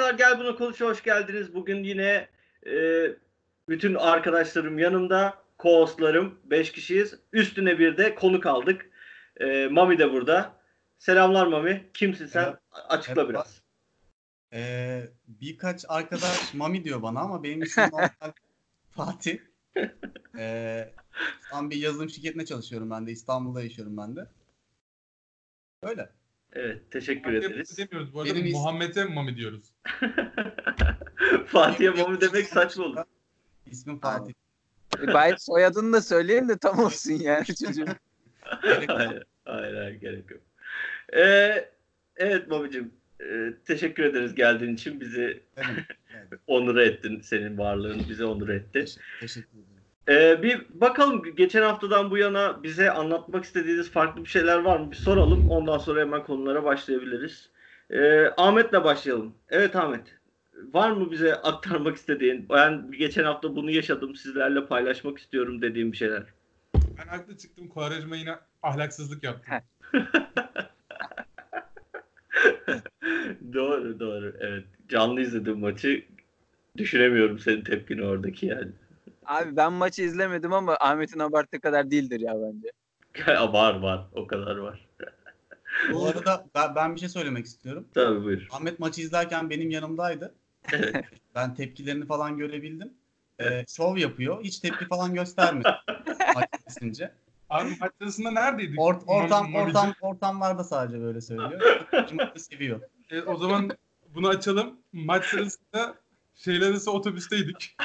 Arkadaşlar. Gel bunu konuş. Hoş geldiniz. Bugün yine e, bütün arkadaşlarım yanımda. Co-hostlarım. 5 kişiyiz. Üstüne bir de konuk aldık. E, Mami de burada. Selamlar Mami. Kimsin sen? Evet. Açıkla Evet, biraz. Ee, birkaç arkadaş Mami diyor bana ama benim ismim Fatih. Ee, an bir yazılım şirketine çalışıyorum ben de. İstanbul'da yaşıyorum ben de. Öyle. Evet. Teşekkür Fatih'e ederiz. demiyoruz bu arada. Benim Muhammed'e Mami diyoruz. Fatih'e Mami demek saçma olur. İsmim Fatih. Bari soyadını da söyleyeyim de tam olsun yani çocuğum. Hayır, hayır, hayır, gerek yok. Ee, evet Mami'cim. e, teşekkür ederiz geldiğin için. Bizi Demek. Evet, onur ettin. Senin varlığın bizi onur etti. teş- teşekkür ederim. Ee, bir bakalım geçen haftadan bu yana bize anlatmak istediğiniz farklı bir şeyler var mı? Bir soralım. Ondan sonra hemen konulara başlayabiliriz. Ee, Ahmet'le başlayalım. Evet Ahmet. Var mı bize aktarmak istediğin? Ben geçen hafta bunu yaşadım. Sizlerle paylaşmak istiyorum dediğim bir şeyler. Ben haklı çıktım. Kuarajma yine ahlaksızlık yaptı. Heh. doğru doğru. Evet. Canlı izledim maçı. Düşünemiyorum senin tepkini oradaki yani. Abi ben maçı izlemedim ama Ahmet'in abarttığı kadar değildir ya bence. var var. O kadar var. Bu arada ben, ben bir şey söylemek istiyorum. Tabii buyur. Ahmet maçı izlerken benim yanımdaydı. Evet. Ben tepkilerini falan görebildim. Ee, şov yapıyor. Hiç tepki falan göstermedi. Maç bitince. Abi maç sırasında neredeydik? Ort, ortam, ortam, ortamlarda sadece böyle söylüyor. Maçı seviyor. E, o zaman bunu açalım. Maç sırasında şeyler otobüsteydik.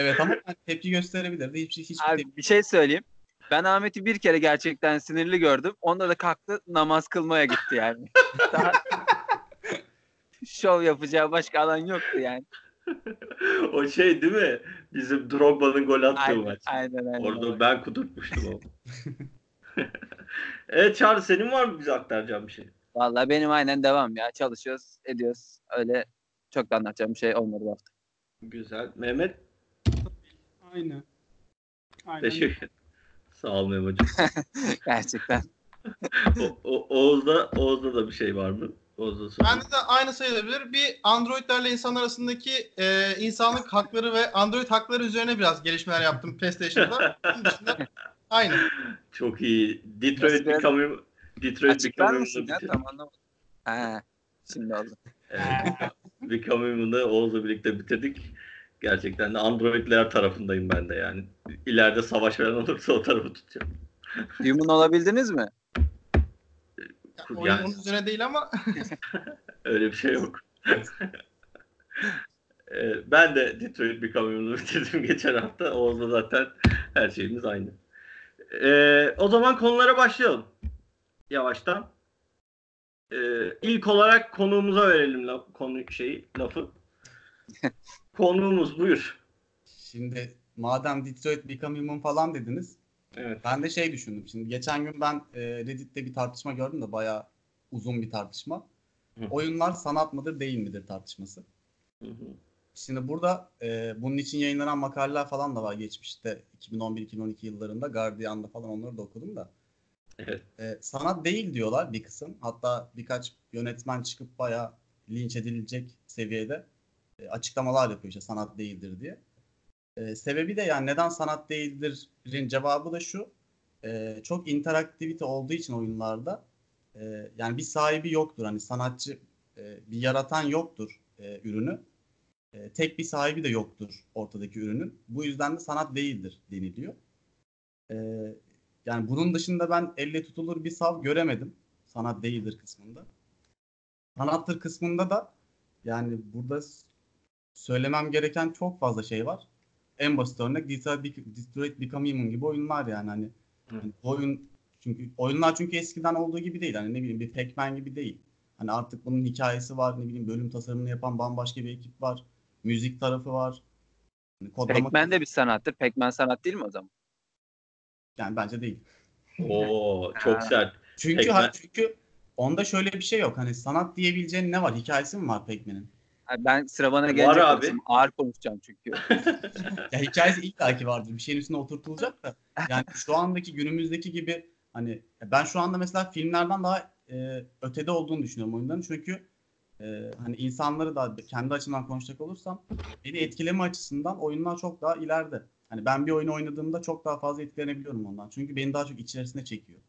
Evet ama yani tepki gösterebilirdi. Hiç, hiç Abi bir şey söyleyeyim. Ben Ahmet'i bir kere gerçekten sinirli gördüm. Onda da kalktı namaz kılmaya gitti yani. Daha şov yapacağı başka alan yoktu yani. o şey değil mi? Bizim Drogba'nın gol attığı Aynen maç. aynen. aynen. Orada ben kudurtmuştum onu. evet Çağrı senin var mı bize aktaracağın bir şey? Vallahi benim aynen devam ya. Çalışıyoruz, ediyoruz. Öyle çok da anlatacağım bir şey olmadı bu hafta. Güzel. Mehmet Aynı. Aynen. teşekkür Sağ ol Mehmet'ciğim. Gerçekten. O, o, Oğuz'da, Oğuz'da da bir şey var mı? Oğuz'da söyle. Bende de aynı sayılabilir. Bir Androidlerle insanlar arasındaki e, insanlık hakları ve Android hakları üzerine biraz gelişmeler yaptım PlayStation'da. Bunun dışında aynı. Çok iyi. Detroit biraz- Becoming Detroit Açıklar mısın ya? Tam anlamadım. Ha, şimdi oldu. Evet. Becoming'ı Oğuz'la birlikte bitirdik. Gerçekten de Android'ler tarafındayım ben de yani. İleride savaş falan olursa o tarafı tutacağım. Human olabildiniz mi? Yani- onun üzerine değil ama Öyle bir şey yok. Ee, ben de Detroit Become'ı bitirdim geçen hafta. Oğuz'la zaten her şeyimiz aynı. Ee, o zaman konulara başlayalım. Yavaştan. Ee, ilk olarak konuğumuza verelim laf, konu şeyi lafı. Konuğumuz buyur. Şimdi madem Detroit Become Human falan dediniz. Evet. Ben de şey düşündüm. Şimdi geçen gün ben e, Reddit'te bir tartışma gördüm de bayağı uzun bir tartışma. Hı. Oyunlar sanat mıdır değil midir tartışması. Hı hı. Şimdi burada e, bunun için yayınlanan makaleler falan da var geçmişte 2011-2012 yıllarında Guardian'da falan onları da okudum da. Evet. E, sanat değil diyorlar bir kısım. Hatta birkaç yönetmen çıkıp bayağı linç edilecek seviyede açıklamalar yapıyor işte sanat değildir diye. E, sebebi de yani neden sanat değildir'in cevabı da şu. e, çok interaktivite olduğu için oyunlarda e, yani bir sahibi yoktur. Hani sanatçı e, bir yaratan yoktur e, ürünü. E, tek bir sahibi de yoktur ortadaki ürünün. Bu yüzden de sanat değildir deniliyor. E, yani bunun dışında ben elle tutulur bir sav göremedim. Sanat değildir kısmında. Sanattır kısmında da yani burada söylemem gereken çok fazla şey var. En basit örnek Detroit, Bec- Detroit Become Human gibi oyunlar yani hani. Hı. Hani oyun çünkü oyunlar çünkü eskiden olduğu gibi değil. Hani ne bileyim bir Pac-Man gibi değil. Hani artık bunun hikayesi var, ne bileyim bölüm tasarımını yapan bambaşka bir ekip var. Müzik tarafı var. Hani kodlama Pac-Man de bir sanattır. Pac-Man sanat değil mi o zaman? yani bence değil. Oo çok sert. Çünkü Pac-Man- ha, çünkü onda şöyle bir şey yok. Hani sanat diyebileceğin ne var? Hikayesi mi var Pac-Man'in? Ben sıra bana Var gelecek abi. olsam ağır konuşacağım çünkü. Ya hikayesi illaki vardır. Bir şeyin üstüne oturtulacak da. Yani şu andaki günümüzdeki gibi hani ben şu anda mesela filmlerden daha e, ötede olduğunu düşünüyorum oyunların. Çünkü e, hani insanları da kendi açımdan konuşacak olursam beni etkileme açısından oyunlar çok daha ileride. Hani ben bir oyunu oynadığımda çok daha fazla etkilenebiliyorum ondan. Çünkü beni daha çok içerisine çekiyor.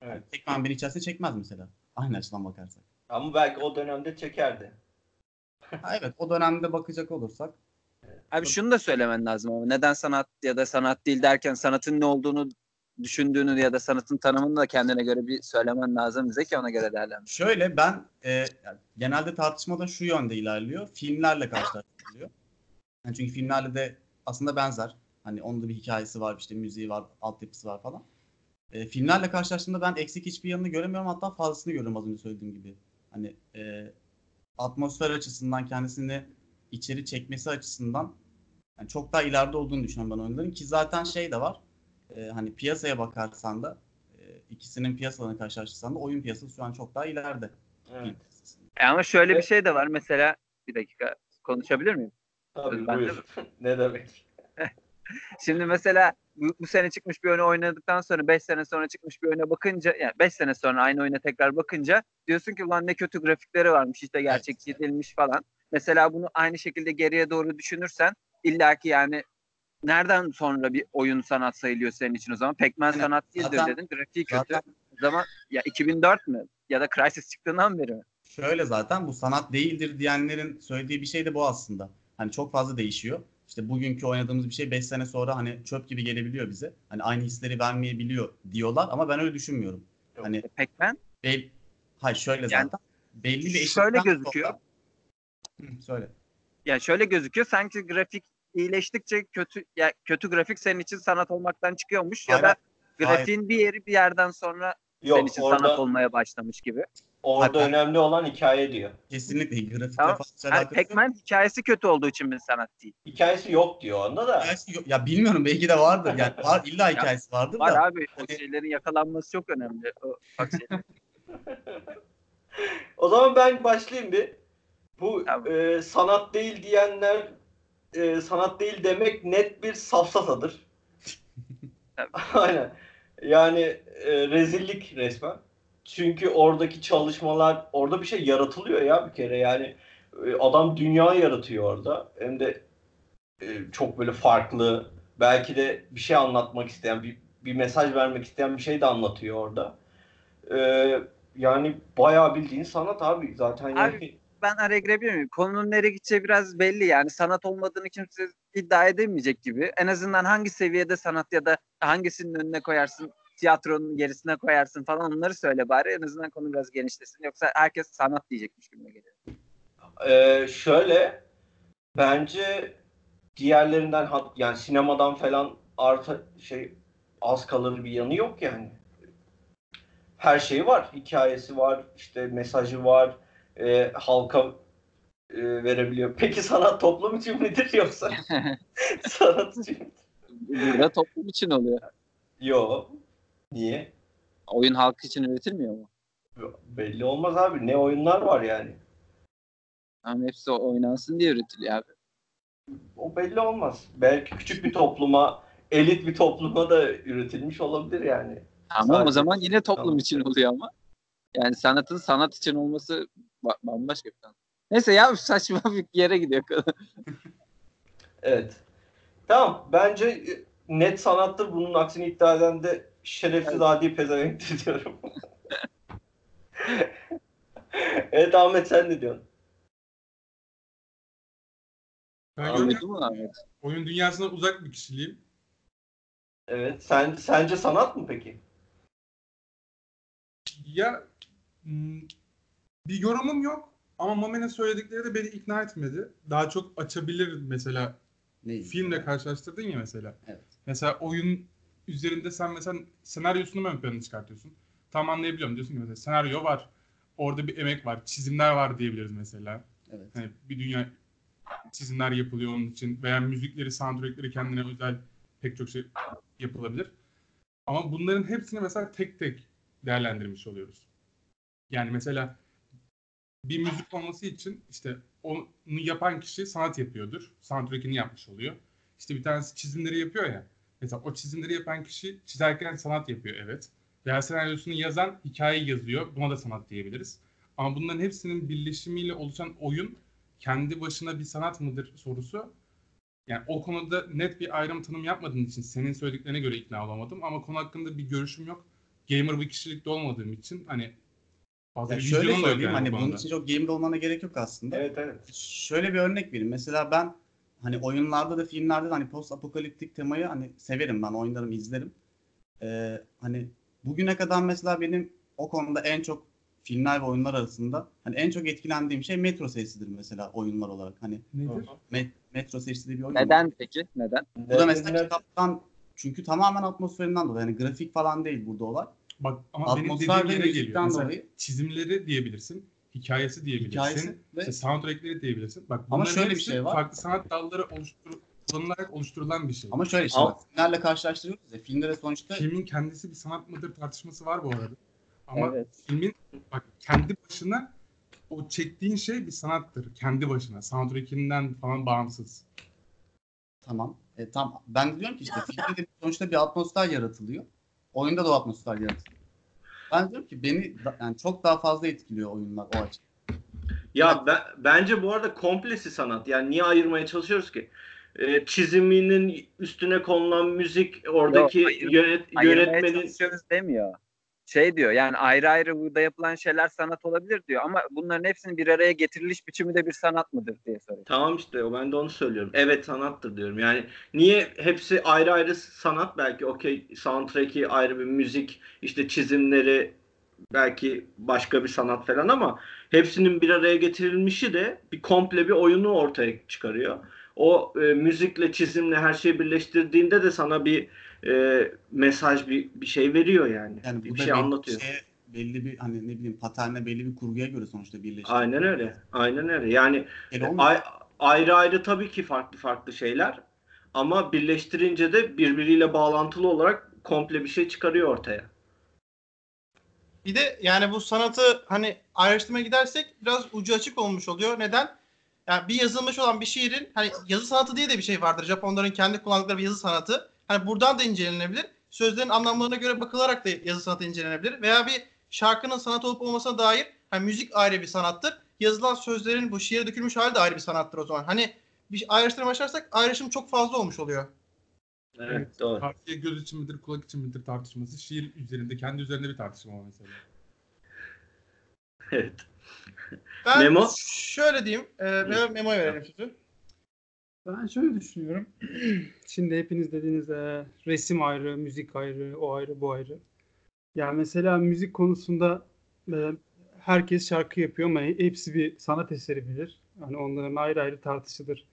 Evet. Tekman beni içerisine çekmez mesela. Aynı açıdan bakarsak. Ama belki o dönemde çekerdi. Ha, evet o dönemde bakacak olursak Abi şunu da söylemen lazım ama neden sanat ya da sanat değil derken sanatın ne olduğunu düşündüğünü ya da sanatın tanımını da kendine göre bir söylemen lazım bize ki ona göre değerlendir. Şöyle ben e, yani genelde tartışmada şu yönde ilerliyor. Filmlerle karşılaştırılıyor. Yani çünkü filmlerle de aslında benzer. Hani onun da bir hikayesi var, işte müziği var, altyapısı var falan. E, filmlerle karşılaştığımda ben eksik hiçbir yanını göremiyorum. Hatta fazlasını görüyorum az önce söylediğim gibi. Hani e, atmosfer açısından kendisini içeri çekmesi açısından yani çok daha ileride olduğunu düşünüyorum ben oyunların. Ki zaten şey de var. e, hani piyasaya bakarsan da e, ikisinin piyasalarını karşılaştırsan da oyun piyasası şu an çok daha ileride. Evet. E ama şöyle bir şey de var mesela bir dakika konuşabilir miyim? Tabii de- buyur. ne demek? Şimdi mesela bu, bu sene çıkmış bir oyunu oynadıktan sonra 5 sene sonra çıkmış bir oyuna bakınca yani 5 sene sonra aynı oyuna tekrar bakınca diyorsun ki ulan ne kötü grafikleri varmış işte gerçekçi edilmiş falan. Mesela bunu aynı şekilde geriye doğru düşünürsen illaki yani nereden sonra bir oyun sanat sayılıyor senin için o zaman? Pac-Man Yani sanat değildir zaten- dedin. Grafiği kötü. Zaten O zaman ya 2004 mü? Ya da Crysis çıktığından beri mi? şöyle zaten bu sanat değildir diyenlerin söylediği bir şey de bu aslında. Hani çok fazla değişiyor. İşte bugünkü oynadığımız bir şey 5 sene sonra hani çöp gibi gelebiliyor bize. Hani aynı hisleri vermeyebiliyor diyorlar ama ben öyle düşünmüyorum. Yok. Hani E, Pac-Man bel Hayır şöyle Yani zaten belli bir şöyle gözüküyor. sonra- Hı, söyle. yani şöyle gözüküyor sanki grafik iyileştikçe kötü ya kötü grafik senin için sanat olmaktan çıkıyormuş ya Hayır, da grafiğin bir yeri bir yerden sonra senin Yok için orada, sanat olmaya başlamış gibi. Orada Hayır, önemli olan hikaye diyor. Kesinlikle grafikle Tamam. fazla Yani. Pac-Man hikayesi kötü olduğu için mi sanat değil? Hikayesi yok diyor onda da. Hikayesi yok. Ya bilmiyorum belki de vardır. Yani var illa hikayesi vardır Var da. abi o Hani- şeylerin yakalanması çok önemli. O, şey- O zaman ben başlayayım bir. Bu Tamam. e, sanat değil diyenler e, sanat değil demek net bir safsatadır. Aynen. Yani e, rezillik resmen. Çünkü oradaki çalışmalar orada bir şey yaratılıyor ya bir kere yani e, adam dünya yaratıyor orada hem de e, çok böyle farklı belki de bir şey anlatmak isteyen bir, bir mesaj vermek isteyen bir şey de anlatıyor orada. E, yani bayağı bildiğin sanat abi zaten yani. Abi, ben araya girebilir miyim? Konunun nereye gideceği biraz belli yani. Sanat olmadığını kimse iddia edemeyecek gibi. En azından hangi seviyede sanat ya da hangisinin önüne koyarsın, tiyatronun gerisine koyarsın falan onları söyle bari. En azından konu biraz genişlesin. Yoksa herkes sanat diyecekmiş gibi geliyor. Ee, şöyle bence diğerlerinden yani sinemadan falan arta şey az kalır bir yanı yok yani. Her şeyi var. Hikayesi var, işte mesajı var, e, halka e, verebiliyor. Peki sanat toplum için midir yoksa sanat için mi? Burada toplum için oluyor. Yok. Niye? Oyun halk için üretilmiyor mu? Belli olmaz abi. Ne oyunlar var yani. Ama hepsi oynansın diye üretiliyor abi. O belli olmaz. Belki küçük bir topluma, elit bir topluma da üretilmiş olabilir yani. Ama o Sadece- zaman yine toplum Tamam. için oluyor ama. Yani sanatın sanat için olması ba- bambaşka bir konu. Neyse ya saçma bir yere gidiyor. Evet. Tamam. Bence net sanattır. Bunun aksini iddia eden de şerefsiz adi pezevenktir diyorum. evet Ahmet sen ne diyorsun? Ben gördüm, mı Ahmet? oyun dünyasından uzak bir kişiliğim. Evet. Sen sence sanat mı peki? Ya hmm, bir yorumum yok ama Mami'nin söyledikleri de beni ikna etmedi. Daha çok açabilir mesela Ne? filmle karşılaştırdın ya mesela. Evet. Mesela oyun üzerinde sen mesela senaryosunu mu ön plana çıkartıyorsun? Tam anlayabiliyorum. Diyorsun ki mesela senaryo var. Orada bir emek var. Çizimler var diyebiliriz mesela. Evet. Hani bir dünya çizimler yapılıyor onun için veya müzikleri, soundtrackleri kendine özel pek çok şey yapılabilir. Ama bunların hepsini mesela tek tek değerlendirmiş oluyoruz. Yani mesela bir müzik olması için işte onu yapan kişi sanat yapıyordur. Soundtrack'ini yapmış oluyor. İşte bir tanesi çizimleri yapıyor ya. Mesela o çizimleri yapan kişi çizerken sanat yapıyor evet. veya senaryosunu yazan hikayeyi yazıyor. Buna da sanat diyebiliriz. Ama bunların hepsinin birleşimiyle oluşan oyun kendi başına bir sanat mıdır sorusu. Yani o konuda net bir ayrım tanım yapmadığın için senin söylediklerine göre ikna olamadım. Ama konu hakkında bir görüşüm yok. Gamer bir kişilikte olmadığım için hani fazla Ya bir şöyle söyleyeyim yani hani bu bunun için çok gamer olmana gerek yok aslında. Evet evet. Şöyle bir örnek vereyim. Mesela ben hani oyunlarda da filmlerde de hani post apokaliptik temayı hani severim ben oynarım izlerim. Ee, hani bugüne kadar mesela benim o konuda en çok filmler ve oyunlar arasında hani en çok etkilendiğim şey Metro serisidir mesela oyunlar olarak. Hani Nedir? Me- Metro serisi diye bir oyun var. Neden peki? Neden? Bu da mesela kitaptan çünkü tamamen atmosferinden dolayı. Yani grafik falan değil burada olay. Bak ama benim Atmosfer dediğim ve yere geliyor. Mesela dolayı çizimleri diyebilirsin, hikayesi diyebilirsin, hikayesi ve işte soundtrackleri diyebilirsin. Bak Ama şöyle bir şey var. farklı sanat dalları oluştur kullanılarak oluşturulan bir şey. ama şöyle işte bak, filmlerle karşılaştırıyoruz ya. Filmde de sonuçta Filmin kendisi bir sanat mıdır tartışması var bu arada. Ama Evet. filmin bak kendi başına o çektiğin şey bir sanattır. Kendi başına. Soundtrackinden falan bağımsız. Tamam. E, tam ben diyorum ki işte filmde de sonuçta bir atmosfer yaratılıyor. Oyunda da o atmosfer yaratılıyor. Ben diyorum ki beni yani çok daha fazla etkiliyor oyunlar o açıdan. Ya ben, bence bu arada komplesi sanat. Yani niye ayırmaya çalışıyoruz ki? Ee, çiziminin üstüne konulan müzik, oradaki Yok, ayır- yönet, Ayırmaya yönetmenin çalışıyoruz demiyor. Şey diyor yani ayrı ayrı burada yapılan şeyler sanat olabilir diyor ama bunların hepsinin bir araya getiriliş biçimi de bir sanat mıdır diye soruyor. Tamam işte o ben de onu söylüyorum. Evet sanattır diyorum. Yani niye hepsi ayrı ayrı sanat belki okey soundtrack'i ayrı bir müzik işte çizimleri belki başka bir sanat falan ama hepsinin bir araya getirilmişi de bir komple bir oyunu ortaya çıkarıyor. O e, müzikle çizimle her şeyi birleştirdiğinde de sana bir e, mesaj bir, bir şey veriyor yani. Yani bir bu da şey belli anlatıyor. bir şeye, belli bir hani ne bileyim paterne belli bir kurguya göre sonuçta birleşiyor. Aynen öyle. Aynen öyle. Yani olmuyor. Ay- ayrı ayrı tabii ki farklı farklı şeyler ama birleştirince de birbiriyle bağlantılı olarak komple bir şey çıkarıyor ortaya. Bir de yani bu sanatı hani ayrıştırmaya gidersek biraz ucu açık olmuş oluyor. Neden? Yani bir yazılmış olan bir şiirin hani yazı sanatı diye de bir şey vardır. Japonların kendi kullandıkları bir yazı sanatı. Hani buradan da incelenebilir. Sözlerin anlamlarına göre bakılarak da yazı sanatı incelenebilir. Veya bir şarkının sanat olup olmasına dair hani müzik ayrı bir sanattır. Yazılan sözlerin bu şiire dökülmüş hali de ayrı bir sanattır o zaman. Hani bir ayrıştırmaya başlarsak ayrışım çok fazla olmuş oluyor. Evet, doğru. Partiye göz için midir, kulak için midir tartışması. Şiir üzerinde, kendi üzerinde bir tartışma var mesela. Evet. Ben Memo? şöyle diyeyim. E, Memo- Memo'ya verelim sözü. Ben şöyle düşünüyorum. Şimdi hepiniz dediğiniz e, resim ayrı, müzik ayrı, o ayrı, bu ayrı. Yani mesela müzik konusunda e, herkes şarkı yapıyor ama hepsi bir sanat eseri bilir. Hani onların ayrı ayrı tartışılır.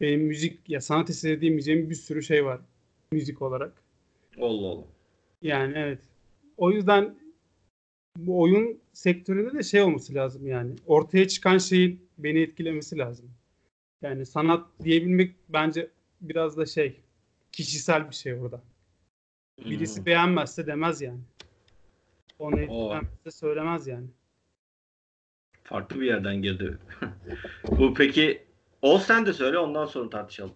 Benim müzik, ya sanat eseri diyemeyeceğim bir sürü şey var müzik olarak. Allah Allah. Yani evet. O yüzden bu oyun sektöründe de şey olması lazım yani. Ortaya çıkan şeyin beni etkilemesi lazım. Yani sanat diyebilmek bence biraz da şey kişisel bir şey orada. Birisi Hmm. beğenmezse demez yani. Onu Oo. etkilemezse söylemez yani. Farklı bir yerden girdi. Bu peki Ol sen de söyle ondan sonra tartışalım.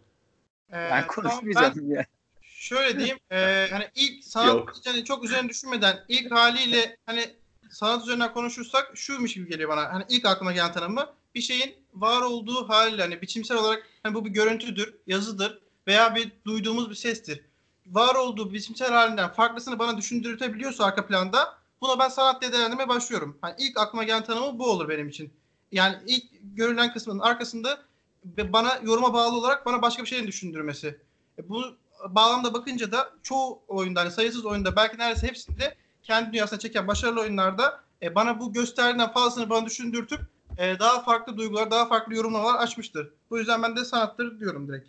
E, Ben tamam, konuşmayacağım ya. Şöyle diyeyim, e, hani ilk sanat Yok. hani çok üzerine düşünmeden ilk haliyle hani sanat üzerinden konuşursak şuymuş gibi geliyor bana. Hani ilk aklıma gelen tanımı bir şeyin var olduğu haliyle hani biçimsel olarak hani bu bir görüntüdür, yazıdır veya bir duyduğumuz bir sestir. Var olduğu biçimsel halinden farklısını bana düşündürtebiliyorsa arka planda buna ben sanat diye değerlendirmeye başlıyorum. Hani ilk aklıma gelen tanımı bu olur benim için. Yani ilk görülen kısmının arkasında bana yoruma bağlı olarak bana başka bir şeyin düşündürmesi. E, Bu bağlamda bakınca da çoğu oyunda hani sayısız oyunda belki neredeyse hepsinde kendi dünyasına çeken başarılı oyunlarda e, bana bu gösterdiğinden fazlasını bana düşündürtüp e, daha farklı duygular, daha farklı yorumlamalar açmıştır. Bu yüzden ben de sanattır diyorum direkt.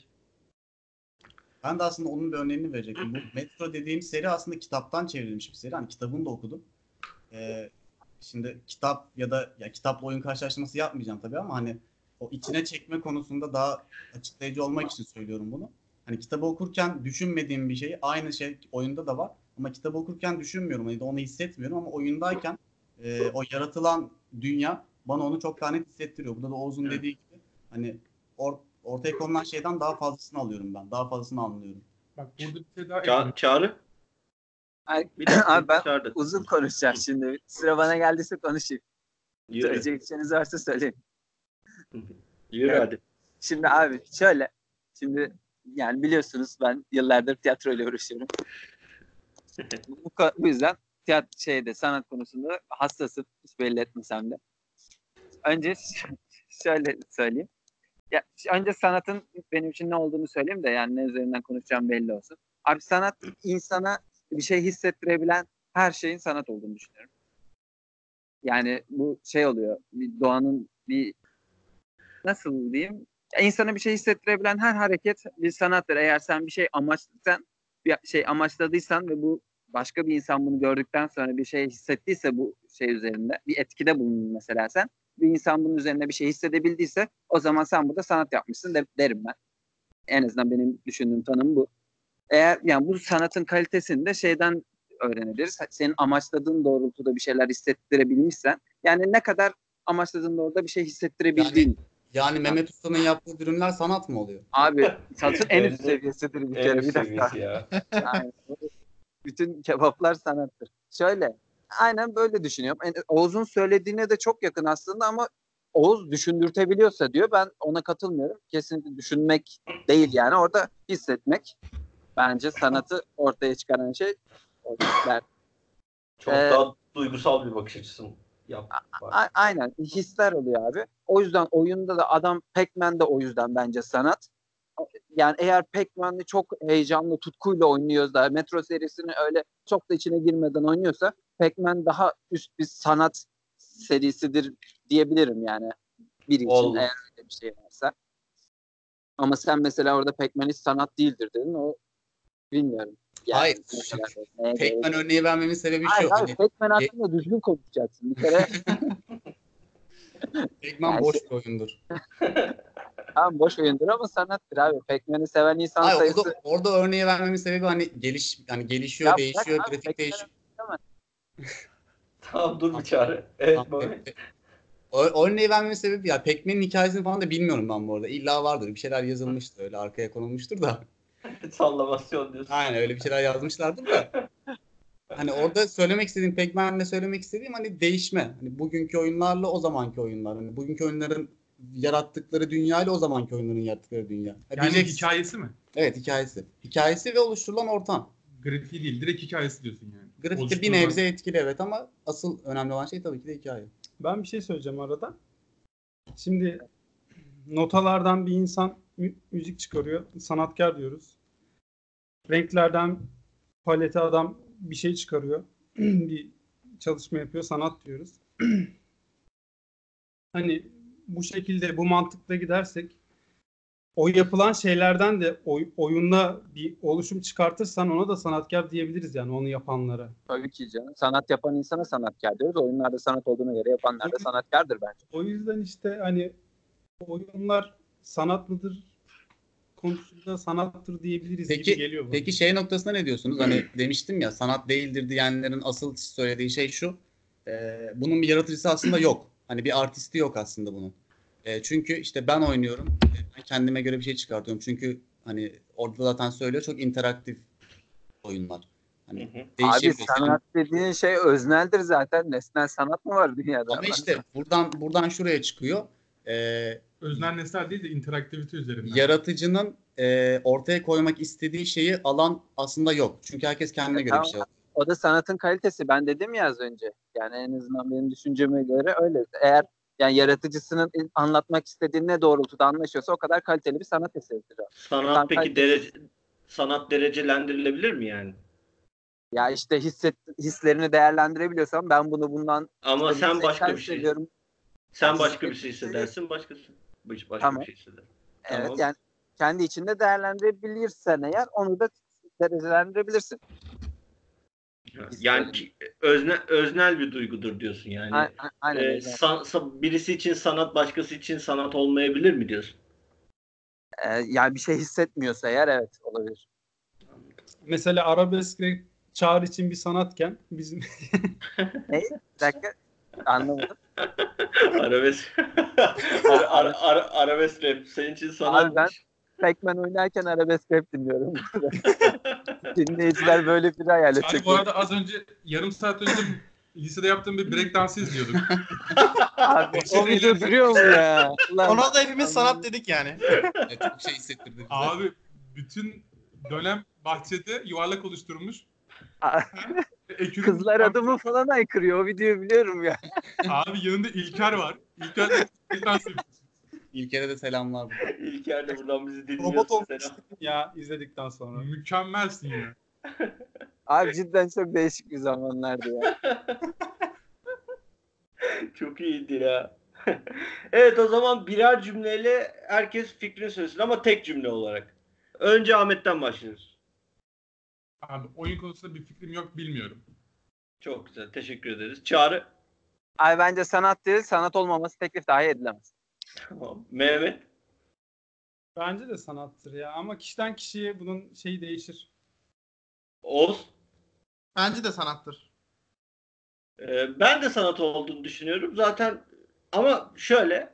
Ben de aslında onun bir örneğini verecektim. Bu Metro dediğim seri aslında kitaptan çevrilmiş bir seri. Hani kitabını da okudum. Ee, şimdi kitap ya da ya kitapla oyun karşılaştırması yapmayacağım tabii ama hani o içine çekme konusunda daha açıklayıcı olmak için söylüyorum bunu. Hani kitabı okurken düşünmediğim bir şey aynı şey oyunda da var. Ama kitabı okurken düşünmüyorum. Hani de onu hissetmiyorum ama oyundayken e, o yaratılan dünya bana onu çok daha net hissettiriyor. Burada da Oğuz'un Evet. dediği gibi hani or- ortaya konulan şeyden daha fazlasını alıyorum ben. Daha fazlasını anlıyorum. Bak burada bir şey daha Ça- eklemek Çağrı? Ay, Bir dakika Abi ben dışarıda. uzun konuşacağım şimdi. Sıra bana geldiyse konuşayım. Yürü. Söyleyecek bir şeyiniz varsa söyleyin. Yürü Evet. hadi. Şimdi abi şöyle. Şimdi yani biliyorsunuz ben yıllardır tiyatro ile uğraşıyorum. Bu, bu yüzden tiyatro şeyde sanat konusunda hassasım hiç belli etmesem de. Önce şöyle söyleyeyim. Ya önce sanatın benim için ne olduğunu söyleyeyim de yani ne üzerinden konuşacağım belli olsun. Abi sanat insana bir şey hissettirebilen her şeyin sanat olduğunu düşünüyorum. Yani bu şey oluyor. Bir doğanın bir nasıl diyeyim? Ya insana bir şey hissettirebilen her hareket bir sanattır. Eğer sen bir şey amaçlıysan, bir şey amaçladıysan ve bu başka bir insan bunu gördükten sonra bir şey hissettiyse bu şey üzerinde, bir etkide bulundun mesela sen, bir insan bunun üzerine bir şey hissedebildiyse o zaman sen burada sanat yapmışsın de, derim ben. En azından benim düşündüğüm tanım bu. Eğer yani bu sanatın kalitesini de şeyden öğrenebiliriz. Senin amaçladığın doğrultuda bir şeyler hissettirebilmişsen, yani ne kadar amaçladığın doğrultuda bir şey hissettirebildiğin. Yani Mehmet Usta'nın yaptığı dürümler sanat mı oluyor? Abi satın en üst seviyesidir bir En kere üst bir dakika. ya. Yani bütün kebaplar sanattır. Şöyle aynen böyle düşünüyorum. Yani Oğuz'un söylediğine de çok yakın aslında ama Oğuz düşündürtebiliyorsa diyor ben ona katılmıyorum. Kesinlikle düşünmek değil yani orada hissetmek bence sanatı ortaya çıkaran şey. Çok Ee, daha duygusal bir bakış açısı yap. A- aynen hisler oluyor abi. O yüzden oyunda da adam Pac-Man de o yüzden bence sanat. Yani eğer Pac-Man'i çok heyecanlı, tutkuyla oynuyoruz da Metro serisini öyle çok da içine girmeden oynuyorsa Pac-Man daha üst bir sanat serisidir diyebilirim yani. Bir için Olur. eğer öyle bir şey varsa. Ama sen mesela orada Pac-Man hiç sanat değildir dedin. O bilmiyorum. Yani Hayır. neye göre- Pac-Man örneği vermemin sebebi Hayır, şu. hayır, Hani Pac-Man hakkında düzgün konuşacaksın. Bir kere Pac-Man Yani boş şey- bir oyundur. Tamam boş oyundur ama sanattır abi. Pac-Man'i seven insan Hayır, sayısı orada, orada örneği vermemin sebebi hani geliş hani gelişiyor, Ya değişiyor, abi, grafik değişiyor. Tamam dur bir çare. Evet Tamam, örneği vermemin sebebi ya Pac-Man'in hikayesini falan da bilmiyorum ben bu arada. İlla vardır. Bir şeyler yazılmıştır öyle arkaya konulmuştur da. Sallamasyon diyorsun. Aynen öyle bir şeyler yazmışlardır da. Hani orada söylemek istediğim Pac-Man'le söylemek istediğim hani değişme. Hani bugünkü oyunlarla o zamanki oyunlar. Hani bugünkü oyunların yarattıkları dünya ile o zamanki oyunların yarattıkları dünya. Yani diyeceksin- hikayesi mi? Evet hikayesi. Hikayesi ve oluşturulan ortam. Grafiği değil, direkt hikayesi diyorsun yani. Grafikte bir Oluşturulan- nebze etkili evet ama asıl önemli olan şey tabii ki de hikaye. Ben bir şey söyleyeceğim arada. Şimdi notalardan bir insan mü- müzik çıkarıyor. Sanatkar diyoruz. Renklerden palete adam bir şey çıkarıyor. bir çalışma yapıyor. Sanat diyoruz. hani bu şekilde bu mantıkla gidersek o yapılan şeylerden de oy, oyunda bir oluşum çıkartırsan ona da sanatkar diyebiliriz yani onu yapanlara. tabii ki canım. Sanat yapan insana sanatkar diyoruz. Oyunlarda sanat olduğuna göre yapanlar da sanatkardır bence. O yüzden işte hani oyunlar sanat mıdır konusunda sanattır diyebiliriz Peki- gibi geliyor bana. Peki şey noktasında ne diyorsunuz? Hani demiştim ya sanat değildir diyenlerin asıl söylediği şey şu. e, bunun bir yaratıcısı aslında yok. Hani bir artisti yok aslında bunun. E, çünkü işte ben oynuyorum. Ben kendime göre bir şey çıkartıyorum. Çünkü hani orada zaten söylüyor çok interaktif oyunlar. Hani Hı hı. Abi sanat dediğin şey özneldir zaten. Nesnel sanat mı var dünyada? Ama işte buradan buradan şuraya çıkıyor. E, Öznel nesnel değil de interaktivite üzerinden. yaratıcının e, ortaya koymak istediği şeyi alan aslında yok. Çünkü herkes kendine E, göre bir tamam. şey O da sanatın kalitesi. Ben dedim ya az önce. Yani en azından benim düşünceme göre öyle. Eğer yani yaratıcısının anlatmak istediği ne doğrultuda anlaşıyorsa o kadar kaliteli bir sanat eseridir. o. Sanat peki kalitesiz- derece sanat derecelendirilebilir mi yani? Ya işte hisset, hislerini değerlendirebiliyorsam ben bunu bundan Ama işte sen başka bir şey. hissediyorum. Sen başka bir şey hissedersin, başkası başka Tamam. bir şey. Evet Tamam. yani kendi içinde değerlendirebilirsen eğer onu da derecelendirebilirsin. Yani özne, öznel bir duygudur diyorsun yani. A- a- Aynen Ee, san- sa- birisi için sanat, başkası için sanat olmayabilir mi diyorsun? Ee, yani bir şey hissetmiyorsa eğer evet olabilir. Mesela arabesk ve çağrı için bir sanatken bizim Bir dakika anlamadım. Arabesk. ara, ara, ara, arabesk rap senin için sanat. Abi ben- Pac-Man oynarken arabesk rap dinliyorum. Dinleyiciler böyle bir hayal Abi edecek. bu arada az önce yarım saat önce lisede yaptığım bir break dansı izliyorduk. Abi, o video duruyor mu ya? Ulan, Ona da hepimiz sanat dedik yani. Evet, çok şey hissettirdi bize. Abi bütün dönem bahçede yuvarlak oluşturmuş. Ekürün- Kızlar adımı falan aykırıyor. O videoyu biliyorum ya. Abi yanında İlker var. İlker de. İlker'e de selamlar. burada. İlker de buradan bizi dinliyor. Robot olmuş Selam. ya izledikten sonra. Mükemmelsin ya. Abi cidden çok değişik bir zamanlardı ya. Çok iyiydi ya. evet o zaman birer cümleyle herkes fikrini söylesin ama tek cümle olarak. Önce Ahmet'ten başlıyoruz. Abi oyun konusunda bir fikrim yok bilmiyorum. Çok güzel. Teşekkür ederiz. Çağrı. Abi bence sanat değil, sanat olmaması teklif dahi edilemez. Tamam. Mehmet. Bence de sanattır ya ama kişiden kişiye bunun şeyi değişir. Oğuz. Bence de sanattır. Ee, ben de sanat olduğunu düşünüyorum. Zaten ama şöyle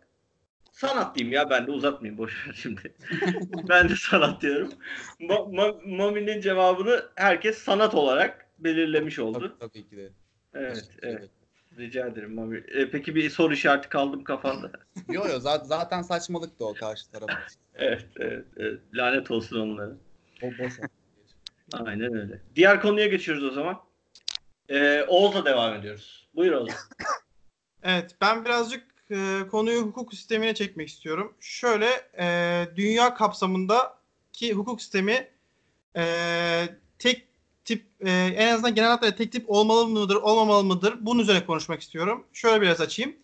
sanat diyeyim ya ben de uzatmayayım boş ver şimdi. ben de sanat diyorum. Ma- Ma- Mami'nin cevabını herkes sanat olarak belirlemiş oldu. Tabii, tabii ki de. Evet, evet. Rica ederim Mami. Ee, peki bir soru işareti kaldım kafanda. Yo yo zaten, zaten saçmalıktı o karşı taraf. evet, evet, evet. Lanet olsun onlara. O boş. Aynen öyle. Diğer konuya geçiyoruz o zaman. Ee, Oğuz'la devam ediyoruz. Buyur Oğuz. Evet, ben birazcık e, konuyu hukuk sistemine çekmek istiyorum. Şöyle, e, dünya kapsamındaki hukuk sistemi e, tek tip, e, en azından genel hatlarıyla tek tip olmalı mıdır, olmamalı mıdır? Bunun üzerine konuşmak istiyorum. Şöyle biraz açayım.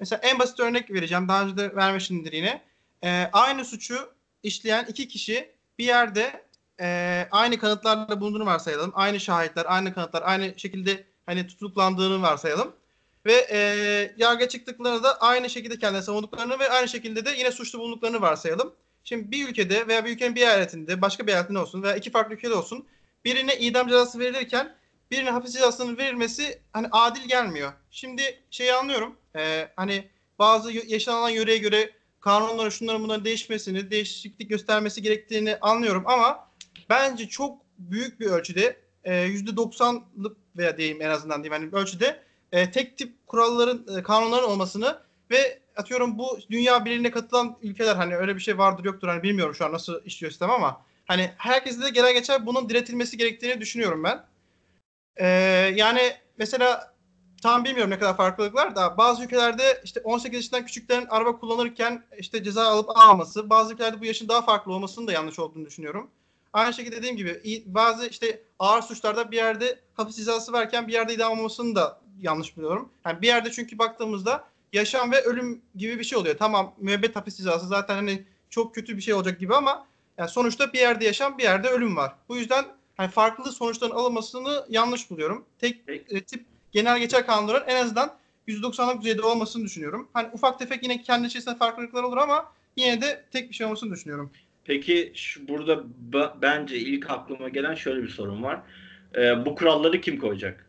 Mesela en basit örnek vereceğim. Daha önce de vermişimdir yine. E, aynı suçu işleyen iki kişi bir yerde e, aynı kanıtlarla bulunduğunu varsayalım. Aynı şahitler, aynı kanıtlar, aynı şekilde hani tutuklandığını varsayalım. Ve e, yargıya çıktıklarında da aynı şekilde kendini savunduklarını ve aynı şekilde de yine suçlu bulunduklarını varsayalım. Şimdi bir ülkede veya bir ülkenin bir eyaletinde, başka bir eyaletinde olsun veya iki farklı ülkede olsun birine idam cezası verilirken birine hapis cezasının verilmesi hani adil gelmiyor. Şimdi şeyi anlıyorum. e, hani bazı y- yaşanılan yöreye göre kanunların şunların bunların değişmesini, değişiklik göstermesi gerektiğini anlıyorum ama bence çok büyük bir ölçüde e, %90'lık veya diyeyim en azından diyeyim hani ölçüde e, tek tip kuralların, e, kanunların olmasını ve atıyorum bu dünya birliğine katılan ülkeler hani öyle bir şey vardır yoktur hani bilmiyorum şu an nasıl işliyor sistem ama hani herkeste de genel geçer bunun diretilmesi gerektiğini düşünüyorum ben. E, yani mesela tam bilmiyorum ne kadar farklılık var da bazı ülkelerde işte 18 yaşından küçüklerin araba kullanırken işte ceza alıp almaması, bazı ülkelerde bu yaşın daha farklı olmasının da yanlış olduğunu düşünüyorum. Aynı şekilde dediğim gibi bazı işte ağır suçlarda bir yerde hapis cezası verken bir yerde idam olmasını da yanlış buluyorum. Yani bir yerde çünkü baktığımızda yaşam ve ölüm gibi bir şey oluyor. Tamam müebbet hapis cezası zaten hani çok kötü bir şey olacak gibi ama yani sonuçta bir yerde yaşam bir yerde ölüm var. Bu yüzden hani farklı sonuçların alınmasını yanlış buluyorum. Tek e, tip genel geçer kanunların en azından %90'lık düzeyde olmasını düşünüyorum. Hani ufak tefek yine kendi içerisinde farklılıklar olur ama yine de tek bir şey olmasını düşünüyorum. Peki şu, burada bence ilk aklıma gelen şöyle bir sorun var. Ee, bu kuralları kim koyacak?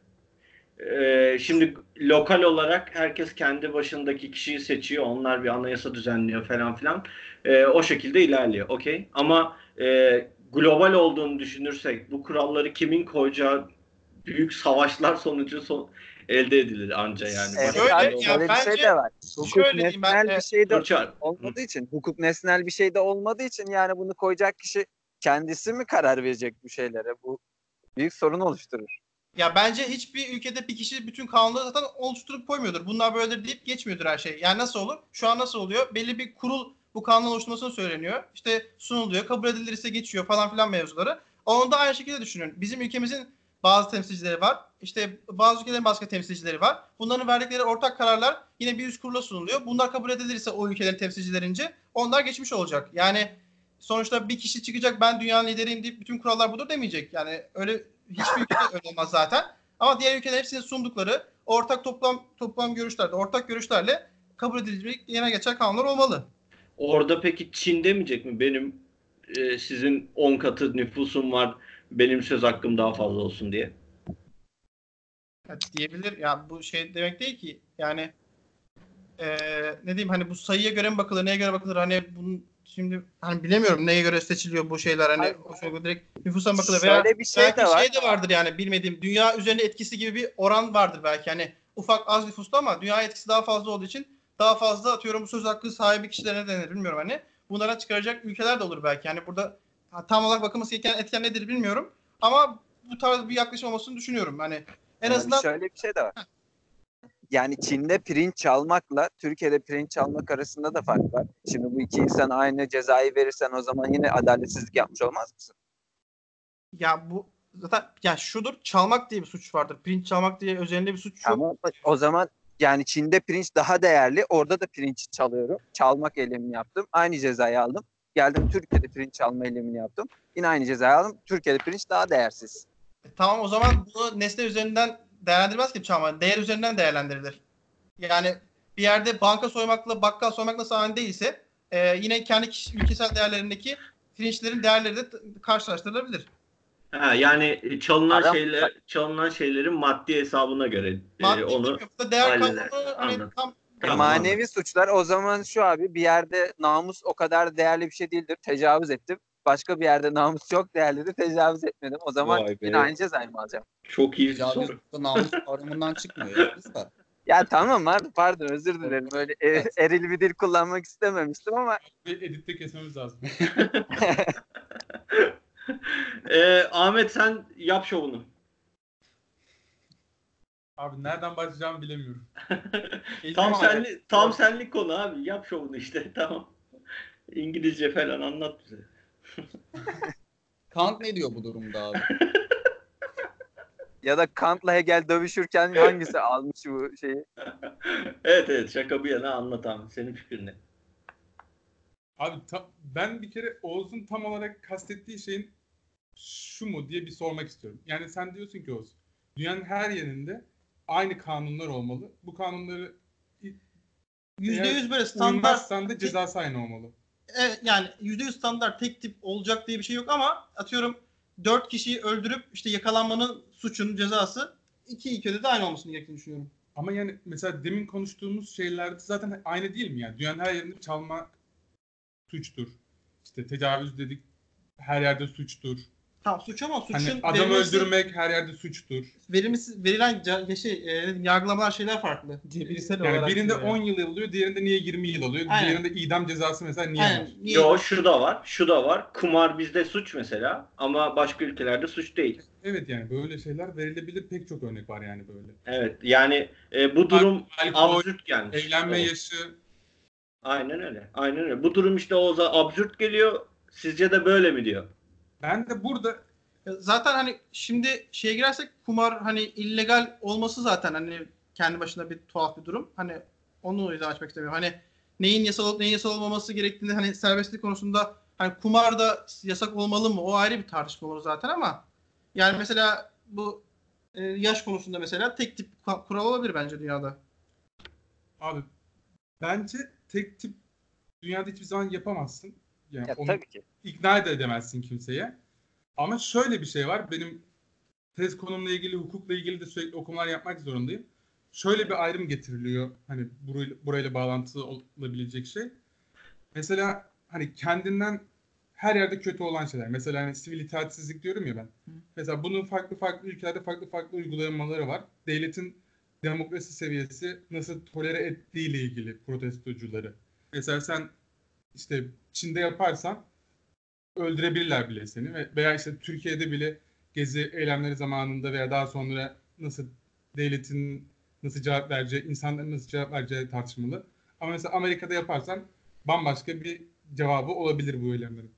Ee, şimdi lokal olarak herkes kendi başındaki kişiyi seçiyor. Onlar bir anayasa düzenliyor falan filan. Ee, o şekilde ilerliyor. Okey. Ama e, global olduğunu düşünürsek bu kuralları kimin koyacağı büyük savaşlar sonucu son, elde edilir anca yani. Evet, Şöyle, bir abi, ya şöyle bir şey bence- de var. Hukuk şöyle ben, nesnel e, bir şey de Dur Çağrı. olmadığı için, hukuk nesnel bir şey de olmadığı için yani bunu koyacak kişi kendisi mi karar verecek bu şeylere? Bu büyük sorun oluşturur. Ya bence hiçbir ülkede bir kişi bütün kanunları zaten oluşturup koymuyordur. Bunlar böyledir deyip geçmiyordur her şey. Yani nasıl olur? Şu an nasıl oluyor? Belli bir kurul bu kanun oluşturmasını söyleniyor. İşte sunuluyor, kabul edilirse geçiyor falan filan mevzuları. Onu da aynı şekilde düşünün. Bizim ülkemizin bazı temsilcileri var. İşte bazı ülkelerin başka temsilcileri var. Bunların verdikleri ortak kararlar yine bir üst kurula sunuluyor. Bunlar kabul edilirse o ülkelerin temsilcilerince onlar geçmiş olacak. Yani sonuçta bir kişi çıkacak ben dünyanın lideriyim deyip bütün kurallar budur demeyecek. Yani öyle hiçbir ülkede olmaz zaten. Ama diğer ülkelerin hepsinin sundukları ortak toplam toplam görüşlerde, ortak görüşlerle kabul edilecek yine geçer kanunlar olmalı. Orada peki Çin demeyecek mi? Benim e, sizin 10 katı nüfusum var. Benim söz hakkım daha fazla olsun diye. Ya diyebilir. Ya bu şey demek değil ki. Yani eee, ne diyeyim hani bu sayıya göre mi bakılır, neye göre bakılır? Hani bunun şimdi hani bilemiyorum neye göre seçiliyor bu şeyler hani Hayır. o şey direkt nüfusa bakılıyor veya Şöyle bir şey belki de var. şey de vardır yani bilmediğim dünya üzerinde etkisi gibi bir oran vardır belki hani ufak az nüfusta ama dünya etkisi daha fazla olduğu için daha fazla atıyorum söz hakkı sahibi kişilere denir bilmiyorum hani bunlara çıkaracak ülkeler de olur belki yani burada tam olarak bakılması gereken etken nedir bilmiyorum ama bu tarz bir yaklaşım olmasını düşünüyorum hani en Yani azından şöyle bir şey de var. Yani Çin'de pirinç çalmakla Türkiye'de pirinç çalmak arasında da fark var. Şimdi bu iki insan aynı cezayı verirsen o zaman yine adaletsizlik yapmış olmaz mısın? ya bu zaten ya şudur çalmak diye bir suç vardır pirinç çalmak diye özelinde bir suç yok. Ama o zaman yani Çin'de pirinç daha değerli. Orada da pirinç çalıyorum. Çalmak eylemini yaptım. Aynı cezayı aldım. Geldim Türkiye'de pirinç çalma eylemini yaptım. Yine aynı cezayı aldım. Türkiye'de pirinç daha değersiz. E, Tamam o zaman bunu nesne üzerinden değerlendirmez ki çalma. Değer üzerinden değerlendirilir. Yani bir yerde banka soymakla bakkal soymak nasıl aynı değilse e, yine kendi kişi, ülkesel değerlerindeki pirinçlerin değerleri de t- karşılaştırılabilir. Ha, yani çalınan Adam- şeyler çalınan şeylerin maddi hesabına göre e, Maddi onu bilmiyorum. Burada değer kavramı hani tam E, Tamam, manevi suçlar o zaman şu abi bir yerde namus o kadar değerli bir şey değildir. Tecavüz ettim. Başka bir yerde namus çok değerlidir. Tecavüz etmedim. O zaman yine aynı cezayı mı alacağım? çok iyi bir Tecavüz soru. namus kavramından çıkmıyor ya biz de. Ya tamam pardon, pardon özür dilerim. Öyle e, eril bir dil kullanmak istememiştim ama Ve editte kesmemiz lazım. Ee, Ahmet sen yap şovunu. Abi nereden başlayacağımı bilemiyorum. tam senlik tam senlik konu abi. Yap şovunu işte. Tamam. İngilizce falan anlat bize. Kant ne diyor bu durumda abi? ya da Kant'la Hegel dövüşürken hangisi almış bu şeyi? evet evet şaka bir yana anlat abi. Senin fikrin ne? Abi ta- ben bir kere Oğuz'un tam olarak kastettiği şeyin şu mu diye bir sormak istiyorum. Yani sen diyorsun ki Oğuz, dünyanın her yerinde aynı kanunlar olmalı. Bu kanunları %100 böyle standart uymazsan da cezası aynı olmalı. Evet, yani %100 standart tek tip olacak diye bir şey yok ama atıyorum 4 kişiyi öldürüp işte yakalanmanın suçun cezası iki ülkede de aynı olmasını gerektiğini düşünüyorum. Ama yani mesela demin konuştuğumuz şeylerde zaten aynı değil mi yani? Dünyanın her yerinde çalmak suçtur. İşte tecavüz dedik her yerde suçtur. Tamam suç ama suçun Hani adam verilmesi- öldürmek her yerde suçtur. verilmesi, verilen ca- şey, e, yargılamalar şeyler farklı. Cebirsel Yani olarak birinde diyor 10 yıl alıyor, diğerinde niye 20 yıl alıyor? Aynen. Diğerinde idam cezası mesela niye var? Aynen. Niye? Yo şu da var. Şu da var. Kumar bizde suç mesela ama başka ülkelerde suç değil. Evet yani böyle şeyler verilebilir pek çok örnek var yani böyle. Evet. Yani e, bu durum Alkol, absürt gelmiş. Evlenme Evet. yaşı. Aynen öyle. Aynen öyle. Bu durum işte Oğuz'a absürt geliyor. Sizce de böyle mi diyor? Ben de burada E, Zaten hani şimdi şeye girersek kumar hani illegal olması zaten hani kendi başına bir tuhaf bir durum. Hani onu yüzden açmak istemiyorum. Hani neyin yasal olup neyin yasal olmaması gerektiğini hani serbestlik konusunda hani kumar da yasak olmalı mı? O ayrı bir tartışma olur zaten ama yani mesela bu e, yaş konusunda mesela tek tip ku- kural olabilir bence dünyada. abi bence tek tip dünyada hiçbir zaman yapamazsın. Yani Ya onu tabii ki. ikna da edemezsin kimseye. Ama şöyle bir şey var. Benim tez konumla ilgili, hukukla ilgili de sürekli okumalar yapmak zorundayım. Şöyle bir ayrım getiriliyor. Hani burayla, burayla bağlantılı olabilecek şey. Mesela hani kendinden her yerde kötü olan şeyler. Mesela hani sivil itaatsizlik diyorum ya ben. Mesela bunun farklı farklı ülkelerde farklı farklı uygulamaları var. Devletin demokrasi seviyesi nasıl tolere ettiği ile ilgili protestocuları. Mesela sen işte Çin'de yaparsan öldürebilirler bile seni ve veya işte Türkiye'de bile gezi eylemleri zamanında veya daha sonra nasıl devletin nasıl cevap vereceği, insanların nasıl cevap vereceği tartışmalı. Ama mesela Amerika'da yaparsan bambaşka bir cevabı olabilir bu eylemlerin.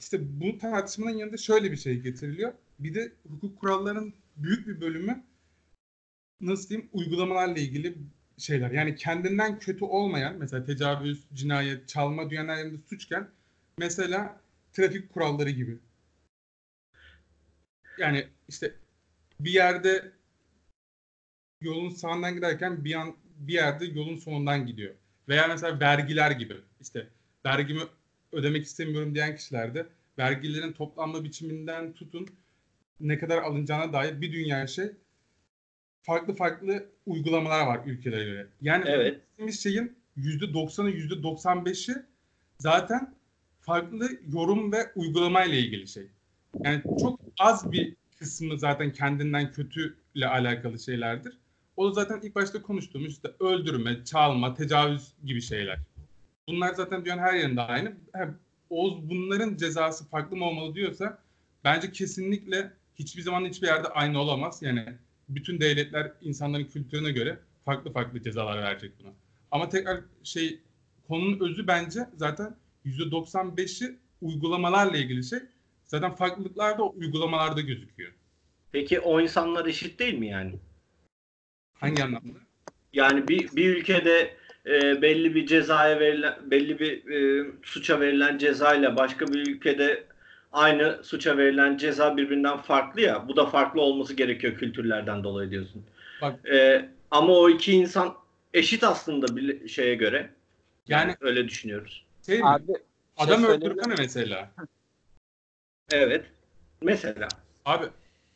İşte bu tartışmanın yanında şöyle bir şey getiriliyor. Bir de hukuk kurallarının büyük bir bölümü nasıl diyeyim uygulamalarla ilgili şeyler. Yani kendinden kötü olmayan mesela tecavüz, cinayet, çalma dünyanın suçken mesela trafik kuralları gibi. Yani işte bir yerde yolun sağından giderken bir an bir yerde yolun sonundan gidiyor. Veya mesela vergiler gibi. İşte vergimi ödemek istemiyorum diyen kişilerde vergilerin toplanma biçiminden tutun ne kadar alınacağına dair bir dünya şey farklı farklı uygulamalar var ülkelere göre. Yani Evet. bir şeyin %90'ı %95'i zaten farklı yorum ve uygulama ile ilgili şey. Yani çok az bir kısmı zaten kendinden kötüyle alakalı şeylerdir. O da zaten ilk başta konuştuğumuz işte öldürme, çalma, tecavüz gibi şeyler. Bunlar zaten dünyanın her yerinde aynı. Oğuz bunların cezası farklı mı olmalı diyorsa bence kesinlikle hiçbir zaman hiçbir yerde aynı olamaz. Yani bütün devletler insanların kültürüne göre farklı farklı cezalar verecek buna. Ama tekrar şey konunun özü bence zaten %95'i uygulamalarla ilgili şey. Zaten farklılıklar da uygulamalarda gözüküyor. Peki o insanlar eşit değil mi yani? Hangi anlamda? Yani bir, bir ülkede e, belli bir cezaya verilen belli bir e, suça verilen cezayla başka bir ülkede aynı suça verilen ceza birbirinden farklı ya. Bu da farklı olması gerekiyor kültürlerden dolayı diyorsun. Bak E, ama o iki insan eşit aslında bir şeye göre. Yani, Yani- öyle düşünüyoruz. şey mi? Abi Adam şey öldürme mesela. Evet. Mesela. Abi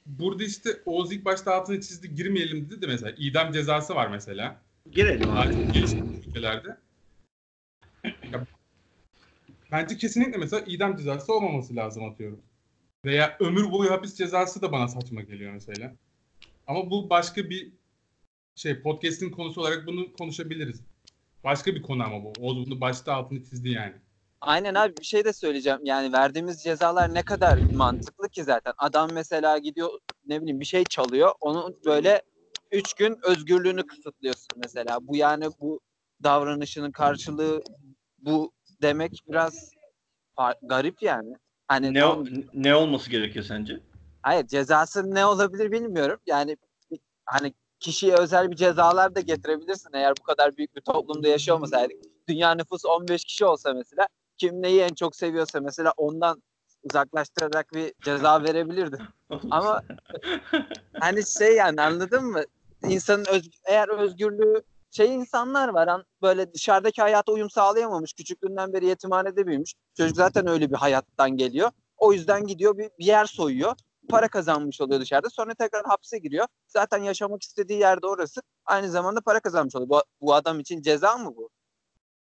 burada işte Oğuz ilk başta altını çizdi girmeyelim dedi de mesela idam cezası var mesela. Girelim abi. gelişmiş ülkelerde. Bence kesinlikle mesela idam cezası olmaması lazım atıyorum. Veya ömür boyu hapis cezası da bana saçma geliyor mesela. Ama bu başka bir şey podcast'in konusu olarak bunu konuşabiliriz. Başka bir konu ama bu. Oğuz bunu başta altını çizdi yani. Aynen abi bir şey de söyleyeceğim. Yani verdiğimiz cezalar ne kadar mantıklı ki zaten. Adam mesela gidiyor ne bileyim bir şey çalıyor. Onu böyle üç gün özgürlüğünü kısıtlıyorsun mesela. Bu yani bu davranışının karşılığı bu demek biraz garip yani. Hani Ne, tamam, ne olması gerekiyor sence? hayır cezası ne olabilir bilmiyorum. Yani hani kişiye özel bir cezalar da getirebilirsin eğer bu kadar büyük bir toplumda yaşıyor olmasaydık. Dünya nüfusu 15 kişi olsa mesela kim neyi en çok seviyorsa mesela ondan uzaklaştırarak bir ceza verebilirdi. Ama hani şey yani anladın mı? İnsanın öz, eğer özgürlüğü şey insanlar var an, böyle dışarıdaki hayata uyum sağlayamamış. Küçüklüğünden beri yetimhanede büyümüş. Çocuk zaten öyle bir hayattan geliyor. O yüzden gidiyor bir, bir yer soyuyor. Para kazanmış oluyor dışarıda. Sonra tekrar hapse giriyor. Zaten yaşamak istediği yerde orası. Aynı zamanda para kazanmış oluyor. Bu, bu adam için ceza mı bu?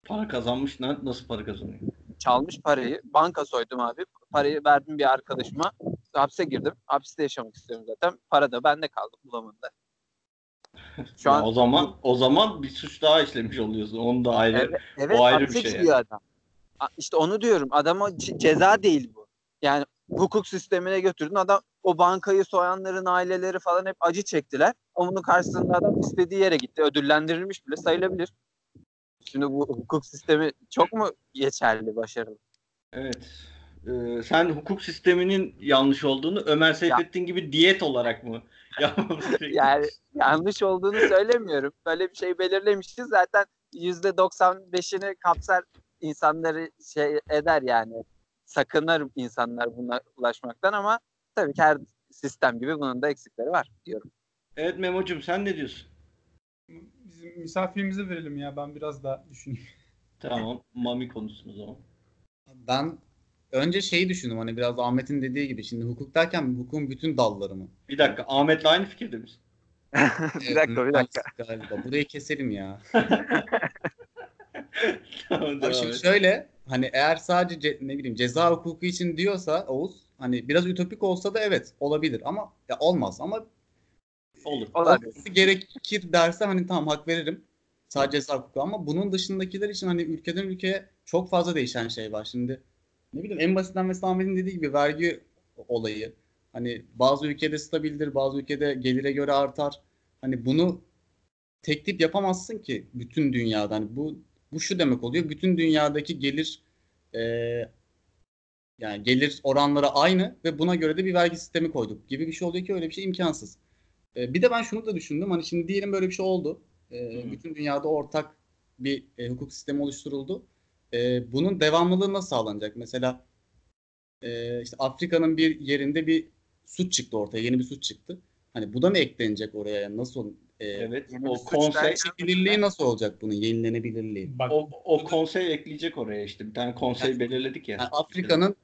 Para kazanmış nasıl para kazanıyor? Çalmış parayı. Banka soydum abi. Parayı verdim bir arkadaşıma. Hapse girdim. Hapiste yaşamak istiyorum zaten. Para da bende kaldı bulamadı. Şu Ya an o zaman o zaman bir suç daha işlemiş oluyorsun. Onu da ayrı. Evet, evet O ayrı bir şey gidiyor adam. İşte onu diyorum. Adama ce- ceza değil bu. Yani hukuk sistemine götürdün. Adam o bankayı soyanların aileleri falan hep acı çektiler. Bunun karşısında adam istediği yere gitti. Ödüllendirilmiş bile sayılabilir. Şimdi bu hukuk sistemi çok mu geçerli, başarılı? Evet. Ee, sen hukuk sisteminin yanlış olduğunu Ömer Seyfettin gibi diyet olarak mı? Yani yanlış olduğunu söylemiyorum. Böyle bir şey belirlemişiz. Zaten %95'ini kapsar insanları şey eder yani. Sakınır insanlar buna ulaşmaktan ama tabii ki her sistem gibi bunun da eksikleri var diyorum. Evet Memo'cum sen ne diyorsun? Bizim misafirimize verelim ya ben biraz daha düşüneyim. Tamam. Mami konusunu o zaman. Ben önce şeyi düşündüm hani biraz Ahmet'in dediği gibi şimdi hukuk derken hukukun bütün dalları mı? Bir dakika. Ahmet'le aynı fikirde misin? bir dakika bir dakika. Galiba. Burayı keselim ya. tamam, Abi şimdi şöyle hani eğer sadece ce- ne bileyim ceza hukuku için diyorsa Oğuz hani biraz ütopik olsa da evet olabilir ama ya olmaz ama Olur. Olabilir. olması gerekir derse hani tamam hak veririm. Sadece ceza hukuku ama bunun dışındakiler için hani ülkeden ülkeye çok fazla değişen şey var. Şimdi ne bileyim en basitinden mesela Ahmet'in dediği gibi vergi olayı. Hani bazı ülkede stabildir, bazı ülkede gelire göre artar. Hani bunu tek tip yapamazsın ki bütün dünyada. Hani bu bu şu demek oluyor. Bütün dünyadaki gelir e, yani gelir oranları aynı ve buna göre de bir vergi sistemi koyduk gibi bir şey oluyor ki öyle bir şey imkansız. E, bir de ben şunu da düşündüm. Hani şimdi diyelim böyle bir şey oldu. E, bütün dünyada ortak bir e, hukuk sistemi oluşturuldu. E, bunun devamlılığı nasıl sağlanacak? Mesela e, işte Afrika'nın bir yerinde bir suç çıktı ortaya. Yeni bir suç çıktı. Hani bu da mı eklenecek oraya? Yani nasıl e, Evet. O konsey Yenilenebilirliği nasıl olacak bunun? Yenilenebilirliği. Bak o, o konsey ekleyecek oraya işte. Bir tane konsey belirledik ya. Yani Afrika'nın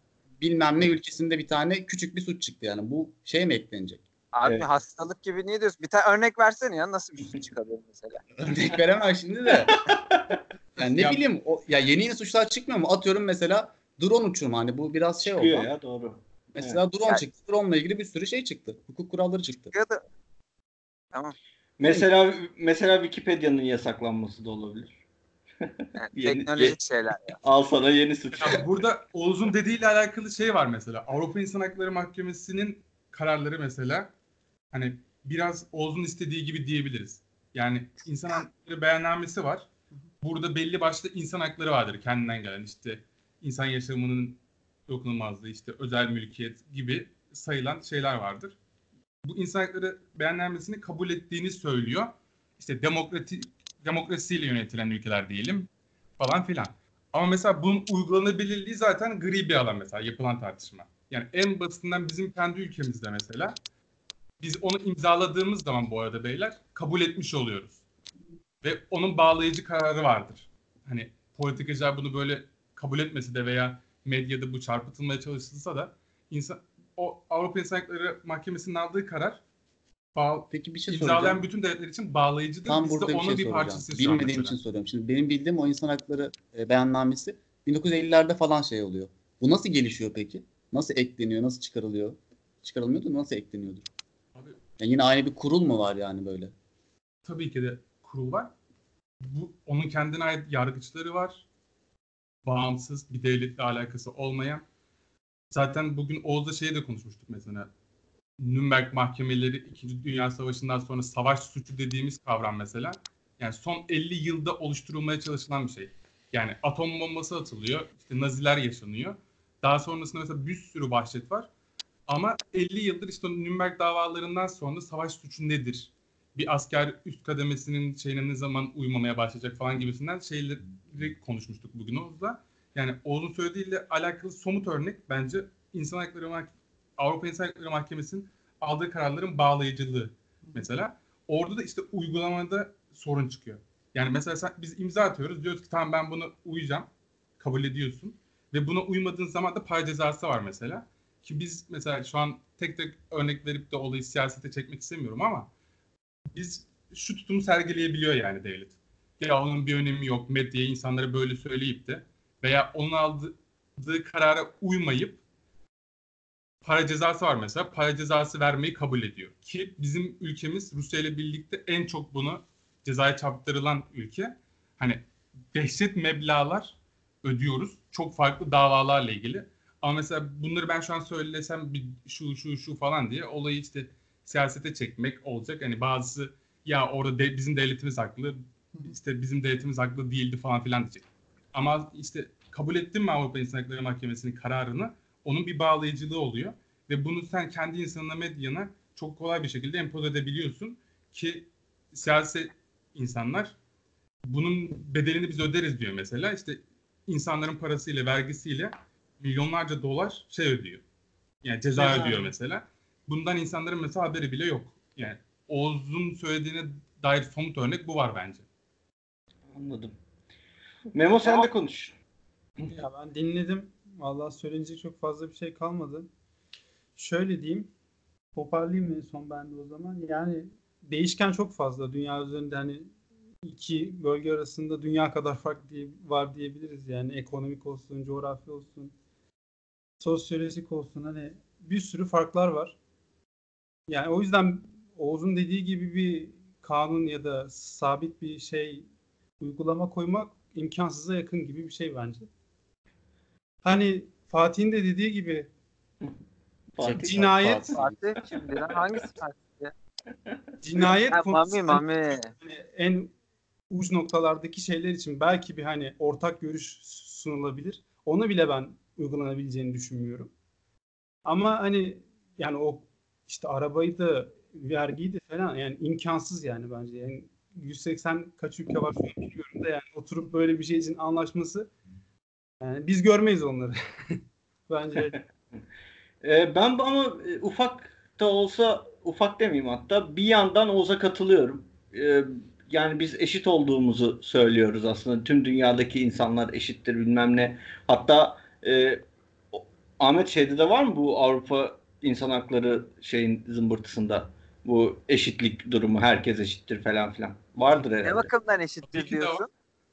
bilmem ne ülkesinde bir tane küçük bir suç çıktı yani. Bu şey mi eklenecek? Abi Evet. hastalık gibi niye diyorsun? Bir tane örnek versene ya nasıl bir suç çıkabilir mesela? Örnek veremem şimdi de. Yani ne Ya- bileyim o, ya yeni yeni suçlar çıkmıyor mu? Atıyorum mesela drone uçurma hani bu biraz şey Çıkıyor oldu. ya doğru. Mesela drone Yani- çıktı. Drone'la ilgili bir sürü şey çıktı. Hukuk kuralları çıktı. Ya da tamam. Mesela mesela Wikipedia'nın yasaklanması da olabilir. Yani Yeni- teknolojik şeyler ya. Al sana yeni suç. Ya burada Oğuz'un dediğiyle alakalı şey var mesela. Avrupa İnsan Hakları Mahkemesi'nin kararları mesela hani biraz Oğuz'un istediği gibi diyebiliriz. Yani insan hakları beyannamesi var. Burada belli başlı insan hakları vardır kendinden gelen işte insan yaşamının dokunulmazlığı, işte özel mülkiyet gibi sayılan şeyler vardır. Bu insan hakları beyannamesini kabul ettiğini söylüyor. İşte demokrati, demokrasiyle yönetilen ülkeler diyelim falan filan. Ama mesela bunun uygulanabilirliği zaten gri bir alan mesela yapılan tartışma. Yani en basitinden bizim kendi ülkemizde mesela biz onu imzaladığımız zaman bu arada beyler kabul etmiş oluyoruz. Ve onun bağlayıcı kararı vardır. Hani politikacılar bunu böyle kabul etmesi de veya medyada bu çarpıtılmaya çalışılsa da insan o Avrupa İnsan Hakları Mahkemesi'nin aldığı karar bağ, Peki bir şey imzalayan soracağım. bütün devletler için bağlayıcıdır. Tam Biz de burada bir onun şey bir an Bilmediğim için soruyorum. Şimdi benim bildiğim o insan hakları e, beyannamesi 1950'lerde falan şey oluyor. Bu nasıl gelişiyor peki? Nasıl ekleniyor? Nasıl çıkarılıyor? Çıkarılmıyordu nasıl ekleniyordur? Abi, Yani yine aynı bir kurul mu var yani böyle? tabii ki de kurul var. Bu onun kendine ait yargıçları var. Bağımsız bir devletle alakası olmayan. Zaten bugün Oğuz'da şeyi de konuşmuştuk mesela. Nürnberg mahkemeleri 2. Dünya Savaşı'ndan sonra savaş suçu dediğimiz kavram mesela. Yani son 50 yılda oluşturulmaya çalışılan bir şey. Yani atom bombası atılıyor, işte Naziler yaşanıyor. Daha sonrasında mesela bir sürü vahşet var. Ama 50 yıldır işte Nürnberg davalarından sonra savaş suçu nedir? Bir asker üst kademesinin şeyine ne zaman uymamaya başlayacak falan gibisinden şeyleri konuşmuştuk bugün Oğuz'la. Yani Oğuz'un söylediğiyle alakalı somut örnek bence İnsan Hakları Mah- Avrupa İnsan Hakları Mahkemesi'nin aldığı kararların bağlayıcılığı mesela. Orada da işte uygulamada sorun çıkıyor. Yani mesela sen, biz imza atıyoruz. Diyoruz ki tamam ben bunu uyacağım. Kabul ediyorsun. Ve buna uymadığın zaman da para cezası var mesela. Ki biz mesela şu an tek tek örnek verip de olayı siyasete çekmek istemiyorum ama biz şu tutumu sergileyebiliyor yani devlet. Ya onun bir önemi yok medyaya insanlara böyle söyleyip de veya onun aldığı karara uymayıp para cezası var mesela. Para cezası vermeyi kabul ediyor. Ki bizim ülkemiz Rusya ile birlikte en çok bunu cezaya çarptırılan ülke. Hani dehşet meblağlar ödüyoruz. Çok farklı davalarla ilgili. Ama mesela bunları ben şu an söylesem bir şu şu şu falan diye olayı işte siyasete çekmek olacak. Hani bazısı ya orada de, bizim devletimiz haklı, işte bizim devletimiz haklı değildi falan filan diyecek. Ama işte kabul ettin mi Avrupa İnsan Hakları Mahkemesi'nin kararını onun bir bağlayıcılığı oluyor. Ve bunu sen kendi insanına, medyana çok kolay bir şekilde empoze edebiliyorsun ki siyasi insanlar bunun bedelini biz öderiz diyor mesela. İşte insanların parasıyla, vergisiyle milyonlarca dolar şey ödüyor. Yani ceza Ceza. ödüyor mesela. Bundan insanların mesela haberi bile yok. Yani Oğuz'un söylediğine dair somut örnek bu var bence. Anladım. Memo sen de konuş. Ya ben dinledim. Vallahi söylenecek çok fazla bir şey kalmadı. Şöyle diyeyim. Toparlayayım en son ben de o zaman. Yani değişken çok fazla. Dünya üzerinde hani iki bölge arasında dünya kadar fark diye, var diyebiliriz. Yani ekonomik olsun, coğrafi olsun, sosyolojik olsun. Hani bir sürü farklar var. Yani o yüzden Oğuz'un dediği gibi bir kanun ya da sabit bir şey uygulama koymak imkansıza yakın gibi bir şey bence. Hani Fatih'in de dediği gibi Fatih. cinayet Fatih kimdi lan? Hangisi Fatih? cinayet Ha, mami mami. hani en uç noktalardaki şeyler için belki bir hani ortak görüş sunulabilir. Onu bile ben uygulanabileceğini düşünmüyorum. Ama hani yani o işte arabayı da vergiyi de falan yani imkansız yani bence. Yani 180 kaç ülke var şu an bilmiyorum da yani oturup böyle bir şey için anlaşması yani biz görmeyiz onları. bence Ee, ben bu- ama e, ufak da olsa ufak demeyeyim hatta bir yandan Oğuz'a katılıyorum. Ee, yani biz eşit olduğumuzu söylüyoruz aslında. Tüm dünyadaki insanlar eşittir bilmem ne. Hatta e, Ahmet şeyde de var mı bu Avrupa İnsan Hakları şeyin zımbırtısında bu eşitlik durumu herkes eşittir falan filan. Vardır Ne herhalde. bakımdan eşittir diyorsun?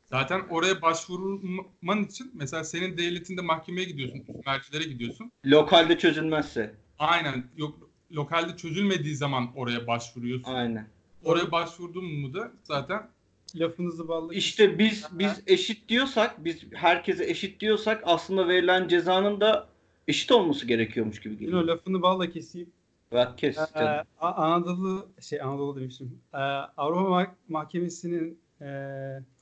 Zaten oraya başvurman için mesela senin devletinde mahkemeye gidiyorsun, mercilere gidiyorsun. Lokalde çözülmezse. Aynen yok lokalde çözülmediği zaman oraya başvuruyorsun. Aynen. Oraya başvurdun mu da zaten Lafınızı bağlı. İşte biz biz eşit diyorsak, biz herkese eşit diyorsak aslında verilen cezanın da eşit olması gerekiyormuş gibi geliyor. o lafını balla keseyim. Bak kes Ee, Anadolu şey Anadolu demiştim. Ee, Avrupa Mah- Mahkemesi'nin e,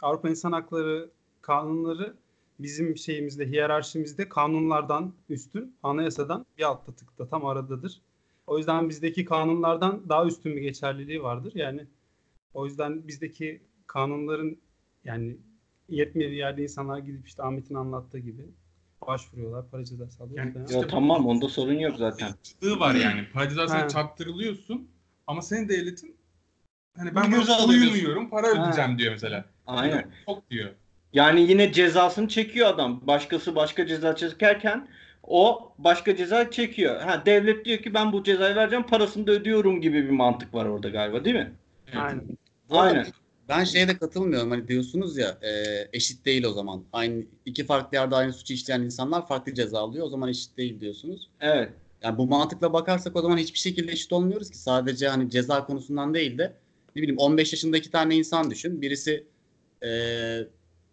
Avrupa İnsan Hakları kanunları bizim şeyimizde hiyerarşimizde kanunlardan üstün, anayasadan bir altta tıkta tam aradadır. O yüzden bizdeki kanunlardan daha üstün bir geçerliliği vardır. Yani o yüzden bizdeki kanunların yani yetmediği yerde insanlar gidip işte Ahmet'in anlattığı gibi başvuruyorlar, para cezası alıyor. Yani işte tamam onda sorun yok zaten. Çığ var yani. Para cezasına Ha. çarptırılıyorsun ama senin devletin hani ben alıyorsun. uyumuyorum para Ha. ödeyeceğim diyor mesela. Aynen. Çok diyor. Yani yine cezasını çekiyor adam. Başkası başka ceza çekerken o başka ceza çekiyor. Ha devlet diyor ki ben bu cezayı vereceğim parasını da ödüyorum gibi bir mantık var orada galiba değil mi? Evet. Aynen. Bu arada Aynen. Ben şeye de katılmıyorum. Hani diyorsunuz ya e, eşit değil o zaman. Aynı iki farklı yerde aynı suçu işleyen insanlar farklı ceza alıyor. O zaman eşit değil diyorsunuz. Evet. Yani bu mantıkla bakarsak o zaman hiçbir şekilde eşit olmuyoruz ki. Sadece hani ceza konusundan değil de ne bileyim 15 yaşında iki tane insan düşün. Birisi e,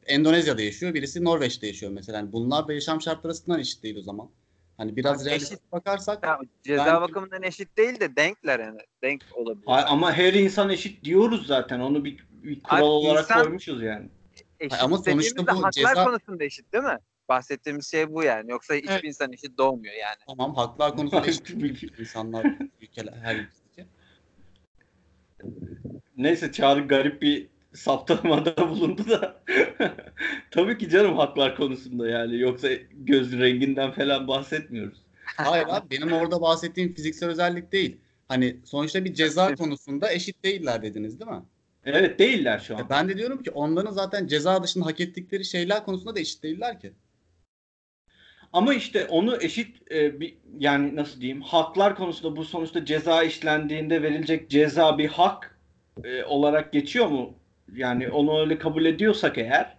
Endonezya'da yaşıyor, birisi Norveç'te yaşıyor mesela. Yani bunlar da yaşam şartları açısından eşit değil o zaman. Hani biraz Eşit. realistik bakarsak Ya, ceza Ben- bakımından eşit değil de denkler yani. Denk olabilir. Ha- Ama her insan eşit diyoruz zaten. Onu bir, bir kural Abi olarak insan- koymuşuz yani. Eşit ama sonuçta bu haklar ceza- konusunda eşit değil mi? Bahsettiğimiz şey bu yani. Yoksa hiçbir Evet. insan eşit doğmuyor yani. tamam haklar konusunda eşit insanlar ülkeler her ülkedeki. Neyse Çağrı garip bir saptamada bulundu da. Tabii ki canım haklar konusunda yani. Yoksa göz renginden falan bahsetmiyoruz. Hayır abi benim orada bahsettiğim fiziksel özellik değil. Hani sonuçta bir ceza konusunda eşit değiller dediniz değil mi? Evet değiller şu an. E ben de diyorum ki onların zaten ceza dışında hak ettikleri şeyler konusunda da eşit değiller ki. Ama işte onu eşit e, bir yani nasıl diyeyim haklar konusunda bu sonuçta ceza işlendiğinde verilecek ceza bir hak e, olarak geçiyor mu? Yani onu öyle kabul ediyorsak eğer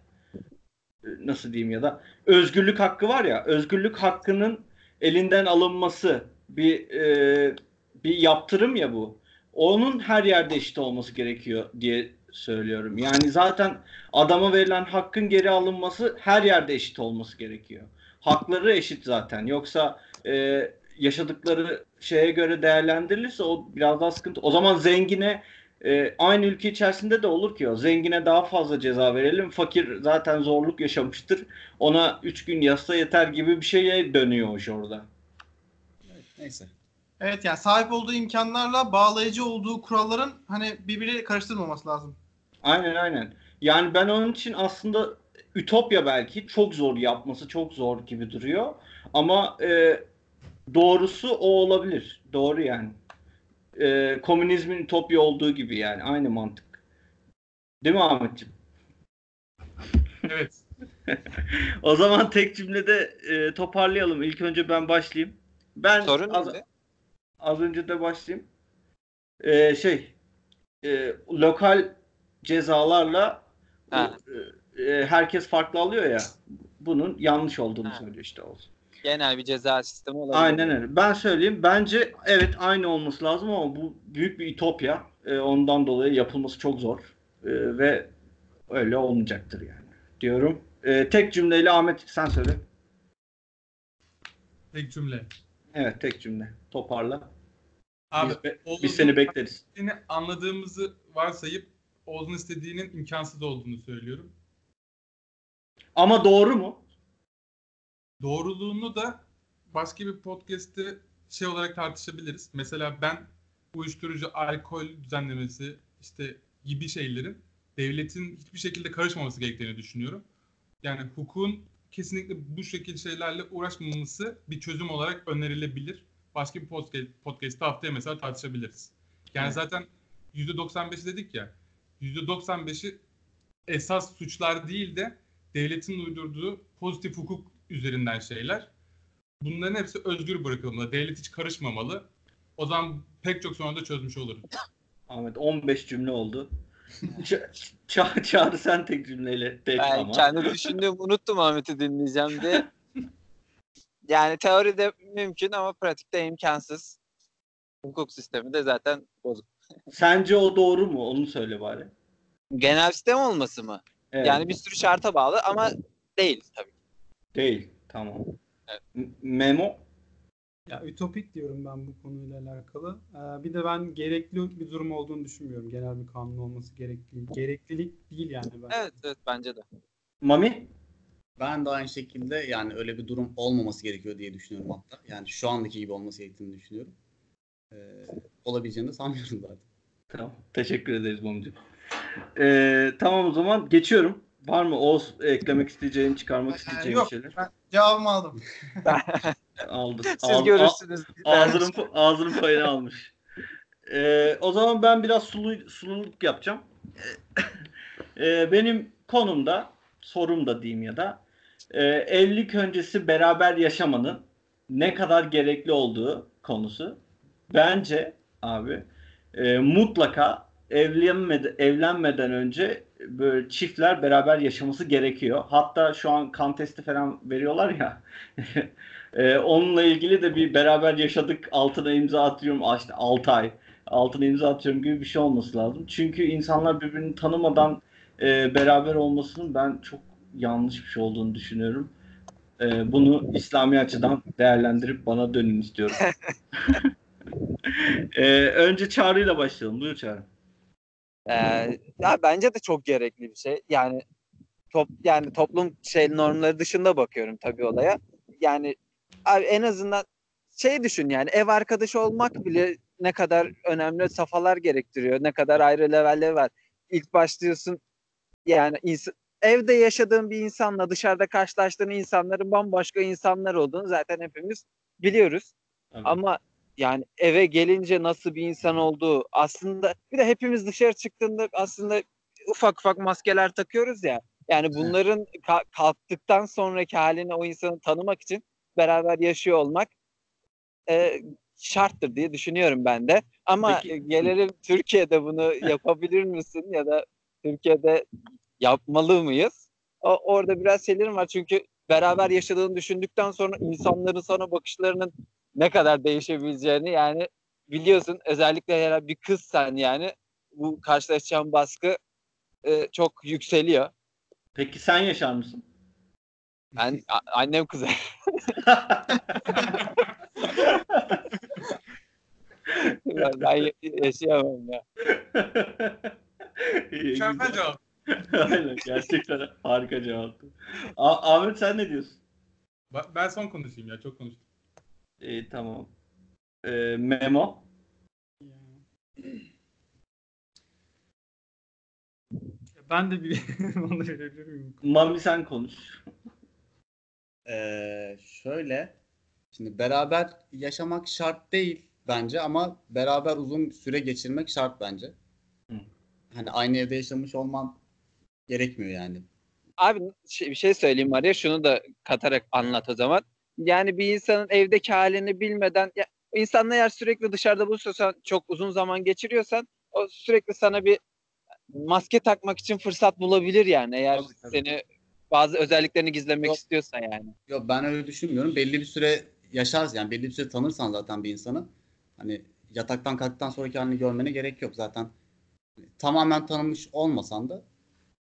e, nasıl diyeyim ya da özgürlük hakkı var ya özgürlük hakkının elinden alınması bir e, bir yaptırım ya bu. Onun her yerde eşit olması gerekiyor diye söylüyorum. Yani zaten adama verilen hakkın geri alınması her yerde eşit olması gerekiyor hakları eşit zaten. Yoksa e, yaşadıkları şeye göre değerlendirilirse o biraz daha sıkıntı. O zaman zengine e, aynı ülke içerisinde de olur ki o. Zengine daha fazla ceza verelim. Fakir zaten zorluk yaşamıştır. Ona 3 gün yasa yeter gibi bir şeye dönüyor o iş orada. Neyse. Evet yani sahip olduğu imkanlarla bağlayıcı olduğu kuralların hani birbiri karıştırmaması lazım. Aynen aynen. Yani ben onun için aslında ütopya belki çok zor yapması çok zor gibi duruyor. Ama e, doğrusu o olabilir. Doğru yani. E, komünizmin ütopya olduğu gibi yani. Aynı mantık. Değil mi Ahmetciğim? Evet. O zaman tek cümlede e, toparlayalım. İlk önce ben başlayayım. Ben Sorun az, neydi? az önce de başlayayım. E, şey e, lokal cezalarla Ha. e, e, herkes farklı alıyor ya. Bunun yanlış olduğunu Ha. söylüyor işte olsun. Genel bir ceza sistemi olabilir. Aynen öyle. Ben söyleyeyim. Bence evet aynı olması lazım ama bu büyük bir ütopya. E, ondan dolayı yapılması çok zor. E, ve öyle olmayacaktır yani. Diyorum. E, tek cümleyle Ahmet sen söyle. Tek cümle. Evet tek cümle. Toparla. Abi biz, be- Oğuz'un biz seni bekleriz. istediğini anladığımızı varsayıp Oğuz'un istediğinin imkansız olduğunu söylüyorum. Ama doğru mu? Doğruluğunu da başka bir podcast'te şey olarak tartışabiliriz. Mesela ben uyuşturucu, alkol düzenlemesi işte gibi şeylerin devletin hiçbir şekilde karışmaması gerektiğini düşünüyorum. Yani hukukun kesinlikle bu şekilde şeylerle uğraşmaması bir çözüm olarak önerilebilir. Başka bir podcast, podcast'te haftaya mesela tartışabiliriz. Yani Evet. zaten %95 dedik ya. %95'i esas suçlar değil de devletin uydurduğu pozitif hukuk üzerinden şeyler. Bunların hepsi özgür bırakılmalı. Devlet hiç karışmamalı. O zaman pek çok sorunu da çözmüş oluruz. Ahmet 15 cümle oldu. Ç- Ça- Çağrı sen tek cümleyle tek Ben ama. kendi düşündüğümü unuttum Ahmet'i dinleyeceğim diye. Yani teoride mümkün ama pratikte imkansız. Hukuk sistemi de zaten bozuk. Sence o doğru mu? Onu söyle bari. Genel sistem olması mı? Evet. Yani bir sürü şarta bağlı ama değil tabii. Değil. Tamam. Evet. Memo? Ya ütopik diyorum ben bu konuyla alakalı. Ee, bir de ben gerekli bir durum olduğunu düşünmüyorum. Genel bir kanun olması gerekli. Gereklilik değil yani ben. Evet evet bence de. Mami? Ben de aynı şekilde yani öyle bir durum olmaması gerekiyor diye düşünüyorum hatta. Yani şu andaki gibi olması gerektiğini düşünüyorum. Ee, olabileceğini de sanmıyorum zaten. Tamam. Teşekkür ederiz Mami'cim. Ee, tamam o zaman geçiyorum. Var mı Oğuz eklemek isteyeceğin, çıkarmak isteyeceğin yok. şeyler? Ben cevabımı aldım. Aldı. Siz Al- görürsünüz. ağzının, ağzının payını almış. Ee, o zaman ben biraz sulu, sululuk yapacağım. Ee, benim konumda, sorum da diyeyim ya da e, evlilik öncesi beraber yaşamanın ne kadar gerekli olduğu konusu. Bence abi e, mutlaka evlenmeden, evlenmeden önce böyle çiftler beraber yaşaması gerekiyor. Hatta şu an kan testi falan veriyorlar ya. e, onunla ilgili de bir beraber yaşadık altına imza atıyorum işte 6 ay altına imza atıyorum gibi bir şey olması lazım. Çünkü insanlar birbirini tanımadan e, beraber olmasının ben çok yanlış bir şey olduğunu düşünüyorum. E, bunu İslami açıdan değerlendirip bana dönün istiyorum. e, önce çağrıyla başlayalım. Buyur Çağrı. Ee, ya bence de çok gerekli bir şey. Yani top yani toplum şey normları dışında bakıyorum tabii olaya. Yani abi en azından şey düşün yani ev arkadaşı olmak bile ne kadar önemli safhalar gerektiriyor. Ne kadar ayrı levelleri var. İlk başlıyorsun yani ins- evde yaşadığın bir insanla dışarıda karşılaştığın insanların bambaşka insanlar olduğunu zaten hepimiz biliyoruz. Tabii. Ama yani eve gelince nasıl bir insan olduğu aslında bir de hepimiz dışarı çıktığında aslında ufak ufak maskeler takıyoruz ya. Yani bunların ka- kalktıktan sonraki halini o insanı tanımak için beraber yaşıyor olmak e, şarttır diye düşünüyorum ben de. Ama Peki- gelelim Türkiye'de bunu yapabilir misin ya da Türkiye'de yapmalı mıyız? O, orada biraz şeylerim var çünkü beraber yaşadığını düşündükten sonra insanların sana bakışlarının ne kadar değişebileceğini yani biliyorsun özellikle herhalde bir kızsan yani bu karşılaşacağın baskı e, çok yükseliyor. Peki sen yaşar mısın? Ben a- annem kızar. ben, ben ya- yaşayamam ya. Mükemmel cevap. Aynen gerçekten harika cevaptı. A- Ahmet sen ne diyorsun? Ba- Ben son konuşayım ya çok konuştum. İyi tamam. Ee, Memo. Ben de bir onu verebilir miyim? Mami sen konuş. Ee, şöyle şimdi beraber yaşamak şart değil bence ama beraber uzun süre geçirmek şart bence. Hı. Hani aynı evde yaşamış olman gerekmiyor yani. Abi şey, bir şey söyleyeyim var ya şunu da katarak anlat o zaman. Yani bir insanın evdeki halini bilmeden ya, insanla eğer sürekli dışarıda buluşuyorsan çok uzun zaman geçiriyorsan o sürekli sana bir maske takmak için fırsat bulabilir yani eğer Tabii, tabii. seni bazı özelliklerini gizlemek Yok. istiyorsa yani. Yok ben öyle düşünmüyorum. Belli bir süre yaşarsın yani belli bir süre tanırsan zaten bir insanı hani yataktan kalktıktan sonraki halini görmene gerek yok zaten. Tamamen tanımış olmasan da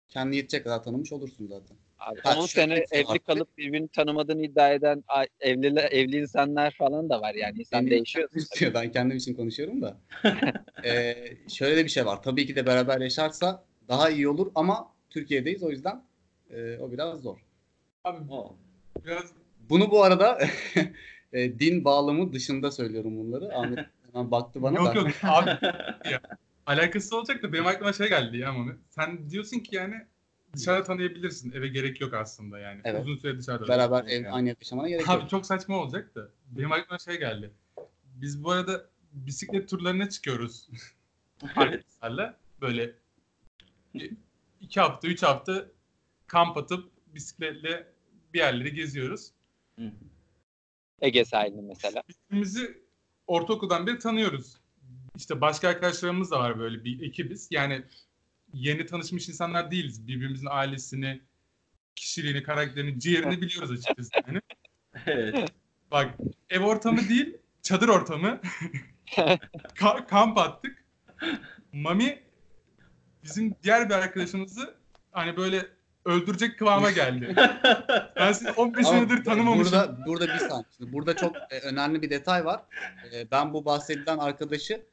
kendi yetecek kadar tanımış olursun zaten. Abi Ha, 10 şu- sene evli kalıp birbirini tanımadığını iddia eden evli evli insanlar falan da var yani insan Benim değişiyor. istiyor. Ben kendim için konuşuyorum da. Ee, şöyle de bir şey var. Tabii ki de beraber yaşarsa daha iyi olur ama Türkiye'deyiz o yüzden e, o biraz zor. Abi O. biraz Bunu bu arada e, din bağlamı dışında söylüyorum bunları. Ahmet hemen baktı bana yok da. yok abi ya, alakası olacak da benim aklıma şey geldi ya Mami. Sen diyorsun ki yani dışarıda tanıyabilirsin. Eve gerek yok aslında yani. Evet. Uzun süre dışarıda. Beraber ev, yani. aynı evde yaşamana gerek Abi yok. çok saçma olacak da. Benim aklıma şey geldi. Biz bu arada bisiklet turlarına çıkıyoruz. Arkadaşlarla. Böyle iki hafta, üç hafta kamp atıp bisikletle bir yerleri geziyoruz. Ege sahilini mesela. Birbirimizi ortaokuldan beri tanıyoruz. İşte başka arkadaşlarımız da var böyle bir ekibiz. Yani yeni tanışmış insanlar değiliz. Birbirimizin ailesini, kişiliğini, karakterini, ciğerini biliyoruz açıkçası. Yani. Evet. Bak ev ortamı değil, çadır ortamı. Ka- kamp attık. Mami bizim diğer bir arkadaşımızı hani böyle öldürecek kıvama geldi. Ben sizi 15 Ama senedir tanımamışım. Burada, burada bir saniye. Burada çok e, önemli bir detay var. E, ben bu bahsedilen arkadaşı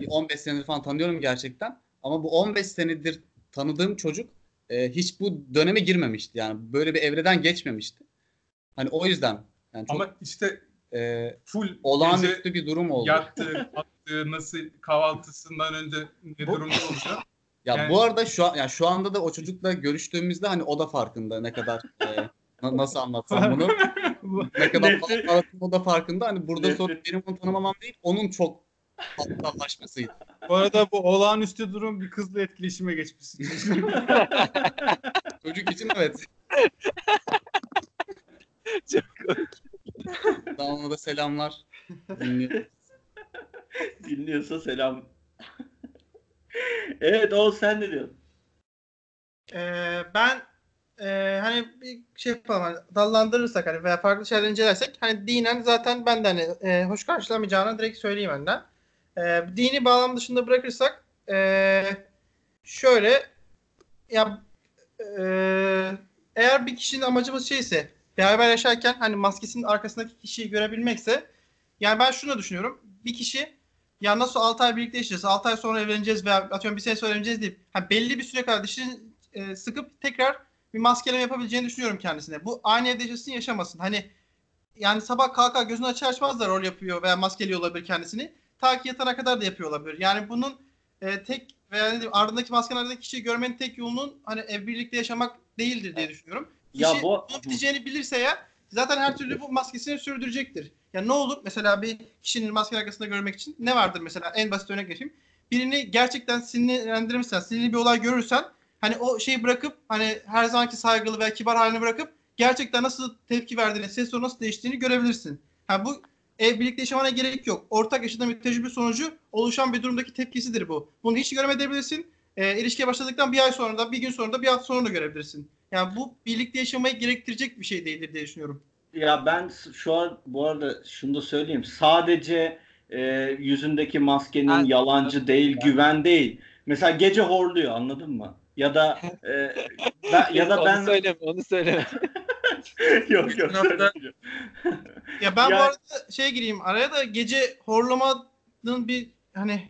bir 15 senedir falan tanıyorum gerçekten. Ama bu 15 senedir tanıdığım çocuk e, hiç bu döneme girmemişti. Yani böyle bir evreden geçmemişti. Hani o yüzden yani çok Ama işte e, full olağanüstü bir durum oldu. yattı, attı, nasıl kahvaltısından önce ne durumda olacak. Ya Yani- bu arada şu an ya şu anda da o çocukla görüştüğümüzde hani o da farkında ne kadar e, na- nasıl anlatsam bunu ne kadar anlattım o da farkında hani burada sorun benim onu tanımamam değil onun çok aptallaşmasıydı. Bu arada bu olağanüstü durum bir kızla etkileşime geçmiş. Çocuk için evet. Çok ona da selamlar. Dinliyorum. Dinliyorsa selam. evet o sen ne diyorsun? Ee, ben e, hani bir şey yapalım hani dallandırırsak hani veya farklı şeyler incelersek hani dinen zaten ben de hani e, hoş karşılamayacağını direkt söyleyeyim önden. E, dini bağlam dışında bırakırsak e, şöyle ya e, eğer bir kişinin amacımız şeyse beraber yaşarken hani maskesinin arkasındaki kişiyi görebilmekse yani ben şunu düşünüyorum. Bir kişi ya nasıl 6 ay birlikte yaşayacağız, 6 ay sonra evleneceğiz veya atıyorum bir sene sonra evleneceğiz deyip hani belli bir süre kadar dişini e, sıkıp tekrar bir maskeleme yapabileceğini düşünüyorum kendisine. Bu aynı evde yaşasın yaşamasın. Hani yani sabah kalkar gözünü açar açmaz da rol yapıyor veya maskeliyor olabilir kendisini. Ta ki yatana kadar da yapıyor olabilir. Yani bunun e, tek veya diyeyim, ardındaki maskenin ardındaki kişiyi görmenin tek yolunun hani ev birlikte yaşamak değildir diye düşünüyorum. Kişi Ya bu- bunu biteceğini bilirse ya zaten her türlü bu maskesini sürdürecektir. Ya ne olur mesela bir kişinin maskenin arkasında görmek için ne vardır mesela en basit örnek geçeyim. Birini gerçekten sinirlendirmişsen, sinirli bir olay görürsen hani o şeyi bırakıp hani her zamanki saygılı veya kibar halini bırakıp gerçekten nasıl tepki verdiğini, ses tonu nasıl değiştiğini görebilirsin. Ha bu ev birlikte yaşamana gerek yok. Ortak yaşadığın bir tecrübe sonucu oluşan bir durumdaki tepkisidir bu. Bunu hiç göremeyebilirsin. E, ilişkiye başladıktan bir ay sonra da, bir gün sonra da, bir hafta sonra da görebilirsin. Yani bu birlikte yaşamayı gerektirecek bir şey değildir diye düşünüyorum. Ya ben şu an bu arada şunu da söyleyeyim. Sadece e, yüzündeki maskenin Ben- yalancı değil, güven değil. Mesela gece horluyor anladın mı? Ya da e, ben, ya da onu ben söyleme, onu söyleme. yok yok. Ya ben Ya- bu arada şey gireyim araya da gece horlamanın bir hani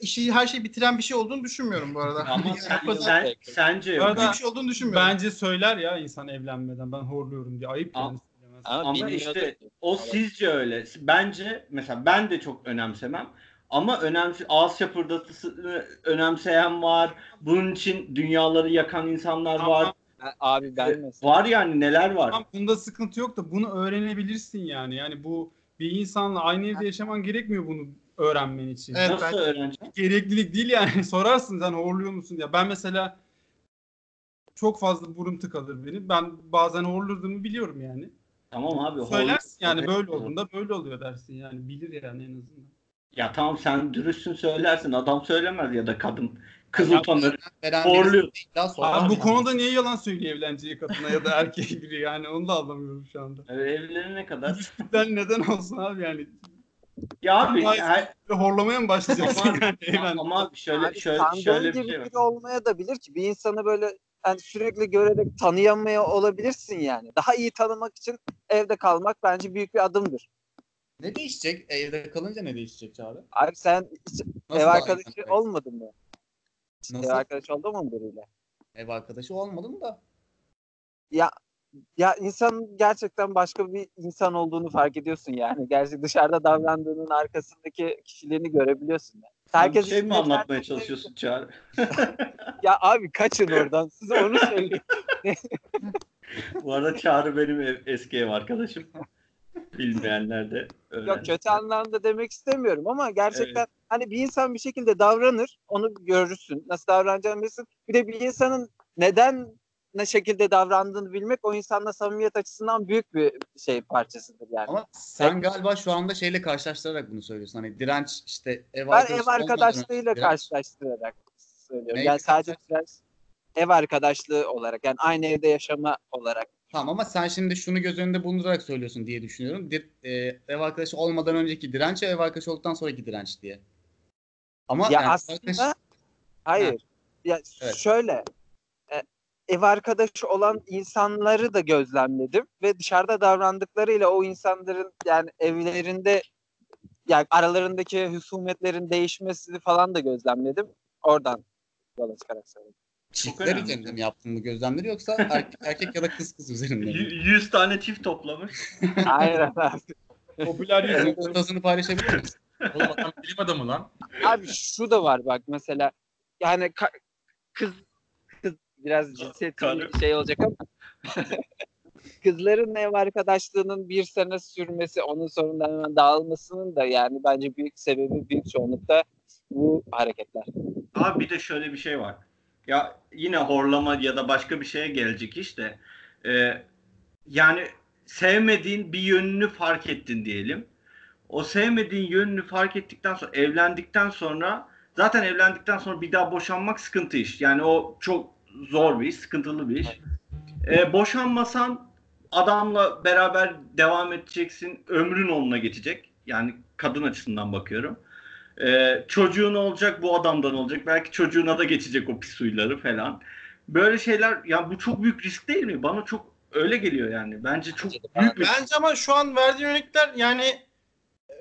işi her şeyi bitiren bir şey olduğunu düşünmüyorum bu arada. Ama sen, sen, sence Bu yok. arada- bir şey olduğunu düşünmüyorum. Bence söyler ya insan evlenmeden ben horluyorum diye. Ayıp yani. Ama, Ama işte o sizce öyle. Bence mesela ben de çok önemsemem. Ama önemsi ağız şapırdatısını önemseyen var. Bunun için dünyaları yakan insanlar Tamam. var. Abi ben mesela. Var yani neler var. Tamam bunda sıkıntı yok da bunu öğrenebilirsin yani. Yani bu bir insanla aynı evde yaşaman gerekmiyor bunu öğrenmen için. Evet, Nasıl öğreneceğim? Gereklilik değil yani. Sorarsın sen horluyor musun ya. Ben mesela çok fazla burun tıkadır benim. Ben bazen horladığımı biliyorum yani. Tamam abi. Söylersin yani böyle olduğunda böyle oluyor dersin yani. Bilir yani en azından. Ya tamam sen dürüstsün söylersin. Adam söylemez ya da kadın. Kız Ya, utanır. Veren Horluyor. birisi illa sorar Abi bu yani. konuda niye yalan söylüyor evleneceği kadına ya da erkeğe biri yani onu da anlamıyorum şu anda. Evet, evlenene kadar. İlişkiden neden olsun abi yani. Ya abi her- horlamaya mı başlayacaksın ama, yani evlen. ama şöyle Abi şöyle şöyle bir şey var. olmaya da bilir ki bir insanı böyle yani sürekli görerek tanıyamaya olabilirsin yani. Daha iyi tanımak için evde kalmak bence büyük bir adımdır. Ne değişecek? Evde kalınca ne değişecek abi? Abi sen Nasıl ev arkadaşı tanımak? olmadın mı? Nasıl? Ev arkadaşı oldun mu biriyle? Ev arkadaşı olmadım da. Ya ya insan gerçekten başka bir insan olduğunu fark ediyorsun yani. Gerçi dışarıda davrandığının arkasındaki kişiliğini görebiliyorsun. Yani. Bir şey mi anlatmaya çalışıyorsun Çağrı? Ya abi kaçın oradan. Size onu söyleyeyim. Bu arada Çağrı benim ev- eski ev arkadaşım. Bilmeyenler de öğrensin. Yok kötü anlamda demek istemiyorum ama gerçekten hani bir insan bir şekilde davranır, onu görürsün. Nasıl davranacağını bilirsin. Bir de bir insanın neden ne şekilde davrandığını bilmek o insanla samimiyet açısından büyük bir şey parçasıdır yani. Ama sen galiba şu anda şeyle karşılaştırarak bunu söylüyorsun. Hani direnç işte ev ben ev arkadaşlığıyla direnç- karşılaştırarak söylüyorum. Ne? Yani sadece biraz ev arkadaşlığı olarak yani aynı evde yaşama olarak. Tamam ama sen şimdi şunu göz önünde bulundurarak söylüyorsun diye düşünüyorum. Dir, e, ev arkadaşı olmadan önceki direnç, ev arkadaşı olduktan sonraki direnç diye. Ama ya yani aslında arkadaş- hayır. Ya Evet. şöyle e, ev arkadaşı olan insanları da gözlemledim ve dışarıda davrandıklarıyla o insanların yani evlerinde yani aralarındaki husumetlerin değişmesini falan da gözlemledim. Oradan yola çıkarak söyledim. Çiftler üzerinde mi yaptın bu gözlemleri yoksa erkek, erkek ya da kız kız üzerinde mi? Y- 100 tane çift toplamış. Aynen abi. Popüler yüzü. fotoğrafını paylaşabilir misin? Oğlum adam bilim adamı lan. Abi şu da var bak mesela yani ka- kız kız biraz bir şey olacak ama kızların ev arkadaşlığının bir sene sürmesi onun sonunda hemen dağılmasının da yani bence büyük sebebi büyük çoğunlukta bu hareketler. Abi bir de şöyle bir şey var. Ya yine horlama ya da başka bir şeye gelecek işte. Ee, yani sevmediğin bir yönünü fark ettin diyelim. O sevmediğin yönünü fark ettikten sonra evlendikten sonra zaten evlendikten sonra bir daha boşanmak sıkıntı iş. Yani o çok zor bir iş, sıkıntılı bir iş. Ee, boşanmasan adamla beraber devam edeceksin. Ömrün onunla geçecek. Yani kadın açısından bakıyorum. Ee, çocuğun olacak bu adamdan olacak. Belki çocuğuna da geçecek o pis huyları falan. Böyle şeyler ya bu çok büyük risk değil mi? Bana çok öyle geliyor yani. Bence çok büyük bir Bence ama şu an verdiğin örnekler yani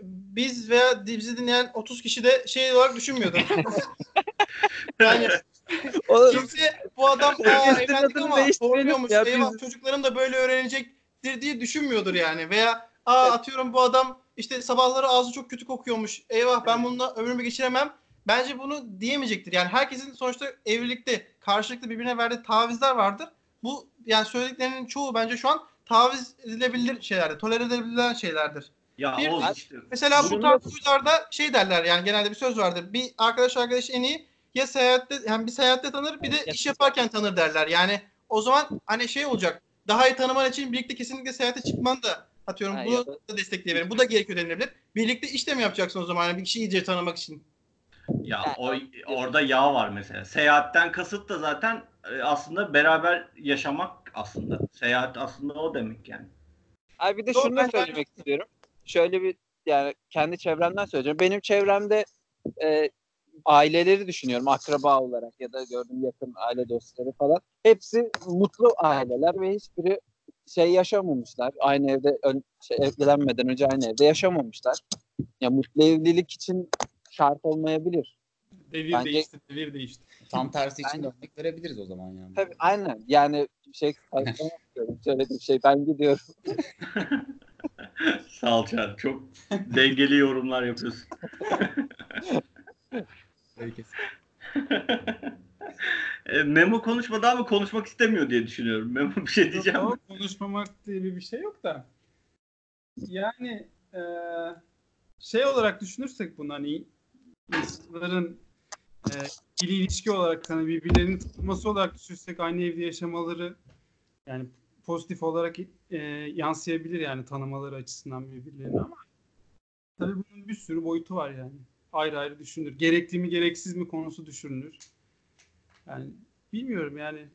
biz veya bizi dinleyen 30 kişi de şey olarak düşünmüyordu. yani kimse bu adam aa evlendik ama horluyormuş ya, eyvah biz- çocuklarım da böyle öğrenecektir diye düşünmüyordur yani. Veya aa atıyorum bu adam işte sabahları ağzı çok kötü kokuyormuş. Eyvah ben bununla ömrümü geçiremem. Bence bunu diyemeyecektir. Yani herkesin sonuçta evlilikte karşılıklı birbirine verdiği tavizler vardır. Bu yani söylediklerinin çoğu bence şu an taviz edilebilir şeylerdir. Tolere edilebilen şeylerdir. ya Bir- işte. Mesela bu tarz huylarda şey derler yani genelde bir söz vardır. Bir arkadaş arkadaş en iyi ya seyahatte yani bir seyahatte tanır bir de iş yaparken tanır derler. Yani o zaman hani şey olacak. Daha iyi tanıman için birlikte kesinlikle seyahate çıkman da atıyorum Ha, bunu ya da- da destekleyebilirim. Bu da gerekiyor denilebilir. Birlikte iş de mi yapacaksın o zaman yani bir kişiyi iyice tanımak için? Ya o orada yağ var mesela. Seyahatten kasıt da zaten e, aslında beraber yaşamak aslında. Seyahat aslında o demek yani. Abi bir de Doğru, şunu da ben- söylemek istiyorum. Şöyle bir yani kendi çevremden söyleyeceğim. Benim çevremde e, aileleri düşünüyorum akraba olarak ya da gördüğüm yakın aile dostları falan. Hepsi mutlu aileler ve hiçbiri şey yaşamamışlar. Aynı evde ön, şey, evlenmeden önce aynı evde yaşamamışlar. Ya mutlu evlilik için şart olmayabilir. Devir Bence- değişti, devir değişti. Tam tersi için Aynen. örnek verebiliriz o zaman yani. Tabii aynen. Yani şey. Söylediğim şey ben gidiyorum. Sağ ol Çağrı. Çok dengeli yorumlar yapıyorsun. Herkes. E, Memo konuşmadı ama konuşmak istemiyor diye düşünüyorum. Memo bir şey diyeceğim? Yok, konuşmamak diye bir şey yok da. Yani eee, şey olarak düşünürsek bunu hani insanların eee ikili ilişki olarak hani birbirlerinin tutması olarak düşünürsek aynı evde yaşamaları yani pozitif olarak eee, yansıyabilir yani tanımaları açısından birbirlerini ama tabii bunun bir sürü boyutu var yani. Ayrı ayrı düşünülür. Gerekli mi gereksiz mi konusu düşünülür. Yani bilmiyorum yani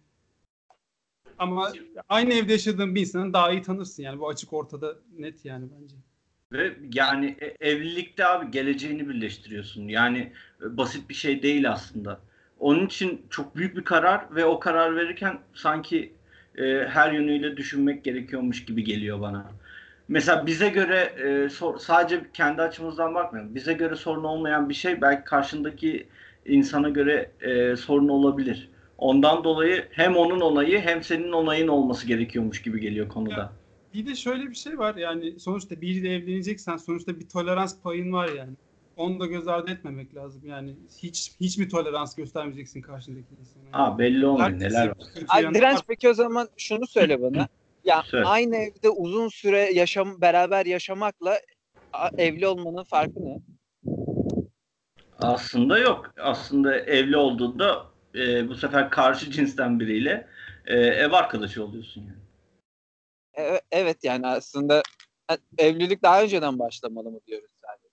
ama aynı evde yaşadığın bir insanı daha iyi tanırsın yani bu açık ortada net yani bence. Ve yani e- evlilikte abi geleceğini birleştiriyorsun. Yani e, basit bir şey değil aslında. Onun için çok büyük bir karar ve o karar verirken sanki e, her yönüyle düşünmek gerekiyormuş gibi geliyor bana. Mesela bize göre e, sor- sadece kendi açımızdan bakmıyorum. Bize göre sorun olmayan bir şey belki karşındaki insana göre e, sorun olabilir. Ondan dolayı hem onun onayı hem senin onayın olması gerekiyormuş gibi geliyor konuda. Bir de şöyle bir şey var yani sonuçta biriyle evleneceksen sonuçta bir tolerans payın var yani. Onu da göz ardı etmemek lazım yani. Hiç hiç mi tolerans göstermeyeceksin karşındaki insana? Ha belli olmuyor neler var. direnç peki o zaman şunu söyle bana. Ya Söyle. aynı evde uzun süre yaşam beraber yaşamakla a- evli olmanın farkı ne? Aslında yok. Aslında evli olduğunda e, bu sefer karşı cinsten biriyle e, ev arkadaşı oluyorsun yani. E- evet yani aslında e, evlilik daha önceden başlamalı mı diyoruz sadece.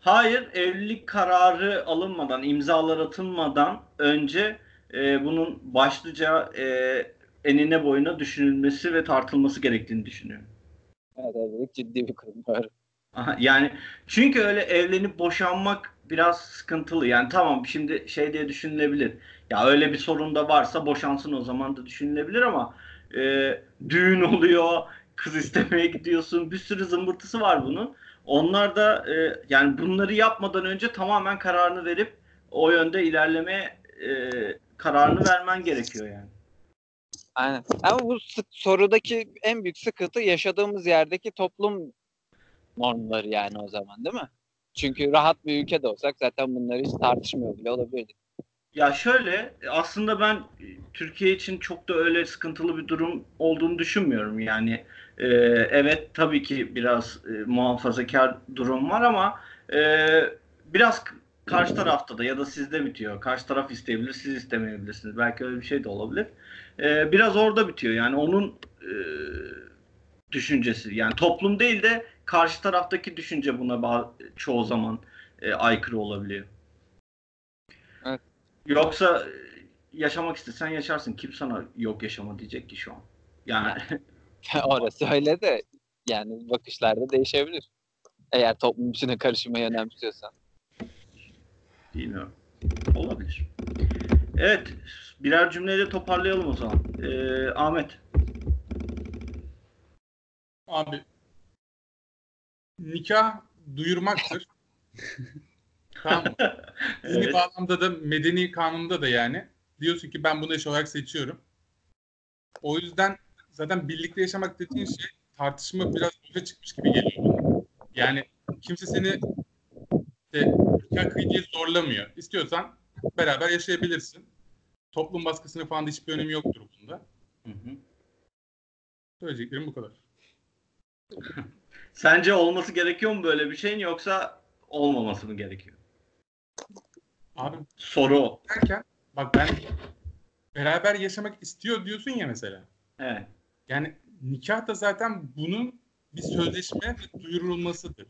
Hayır, evlilik kararı alınmadan, imzalar atılmadan önce e, bunun başlıca e, enine boyuna düşünülmesi ve tartılması gerektiğini düşünüyorum. Evet, evlilik ciddi bir. Doğru. Aha, yani çünkü öyle evlenip boşanmak biraz sıkıntılı. Yani tamam şimdi şey diye düşünülebilir. Ya öyle bir sorun da varsa boşansın o zaman da düşünülebilir ama e, düğün oluyor, kız istemeye gidiyorsun. Bir sürü zımbırtısı var bunun. Onlar da e, yani bunları yapmadan önce tamamen kararını verip o yönde ilerleme e, kararını vermen gerekiyor yani. Aynen. Ama bu sorudaki en büyük sıkıntı yaşadığımız yerdeki toplum normları yani o zaman değil mi? Çünkü rahat bir ülkede olsak zaten bunları hiç tartışmıyor bile olabilirdik. Ya şöyle aslında ben e, Türkiye için çok da öyle sıkıntılı bir durum olduğunu düşünmüyorum. Yani e, evet tabii ki biraz e, muhafazakar durum var ama e, biraz karşı tarafta da ya da sizde bitiyor. Karşı taraf isteyebilir, siz istemeyebilirsiniz. Belki öyle bir şey de olabilir. E, biraz orada bitiyor. Yani onun e, düşüncesi. Yani toplum değil de karşı taraftaki düşünce buna çoğu zaman e, aykırı olabiliyor. Yoksa e, yaşamak istesen yaşarsın. Kim sana yok yaşama diyecek ki şu an. Yani Orası öyle de yani bakışlarda değişebilir. Eğer toplum içine karışmayı önemsiyorsan. bilmiyorum. Olabilir. Evet. Birer cümleyle toparlayalım o zaman. Ee, Ahmet. Abi nikah duyurmaktır. tamam mı? Dini Evet. bağlamda da medeni kanunda da yani diyorsun ki ben bunu eş olarak seçiyorum. O yüzden zaten birlikte yaşamak dediğin şey tartışma biraz boşa çıkmış gibi geliyor. Yani kimse seni işte nikah kıy diye zorlamıyor. İstiyorsan beraber yaşayabilirsin. Toplum baskısının falan da hiçbir önemi yoktur bunda. Hı hı. Söyleyeceklerim bu kadar. Sence olması gerekiyor mu böyle bir şeyin yoksa olmaması mı gerekiyor? Abi Soru o. derken bak ben beraber yaşamak istiyor diyorsun ya mesela. Evet. Yani nikah da zaten bunun bir sözleşme ve duyurulmasıdır.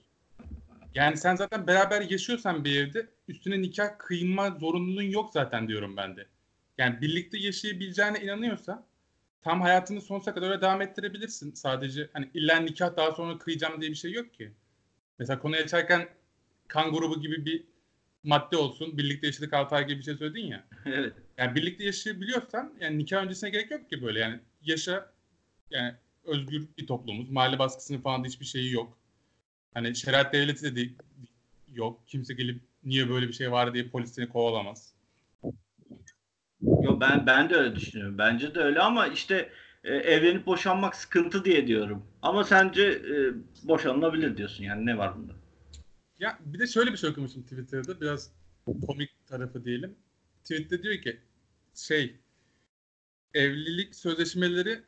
Yani sen zaten beraber yaşıyorsan bir evde üstüne nikah kıyma zorunluluğun yok zaten diyorum ben de. Yani birlikte yaşayabileceğine inanıyorsan tam hayatını sonsuza kadar öyle devam ettirebilirsin. Sadece hani illa nikah daha sonra kıyacağım diye bir şey yok ki. Mesela konuyu açarken kan grubu gibi bir madde olsun. Birlikte yaşadık 6 ay gibi bir şey söyledin ya. Evet. Yani birlikte yaşayabiliyorsan yani nikah öncesine gerek yok ki böyle yani yaşa yani özgür bir toplumuz. Mahalle baskısının falan da hiçbir şeyi yok. Hani şeriat devleti de değil, yok. Kimse gelip niye böyle bir şey var diye polis seni kovalamaz. Yo ben ben de öyle düşünüyorum. Bence de öyle ama işte e, evlenip boşanmak sıkıntı diye diyorum. Ama sence e, boşanılabilir diyorsun. Yani ne var bunda? Ya bir de şöyle bir şey okumuştum Twitter'da biraz komik tarafı diyelim. Tweet'te diyor ki şey evlilik sözleşmeleri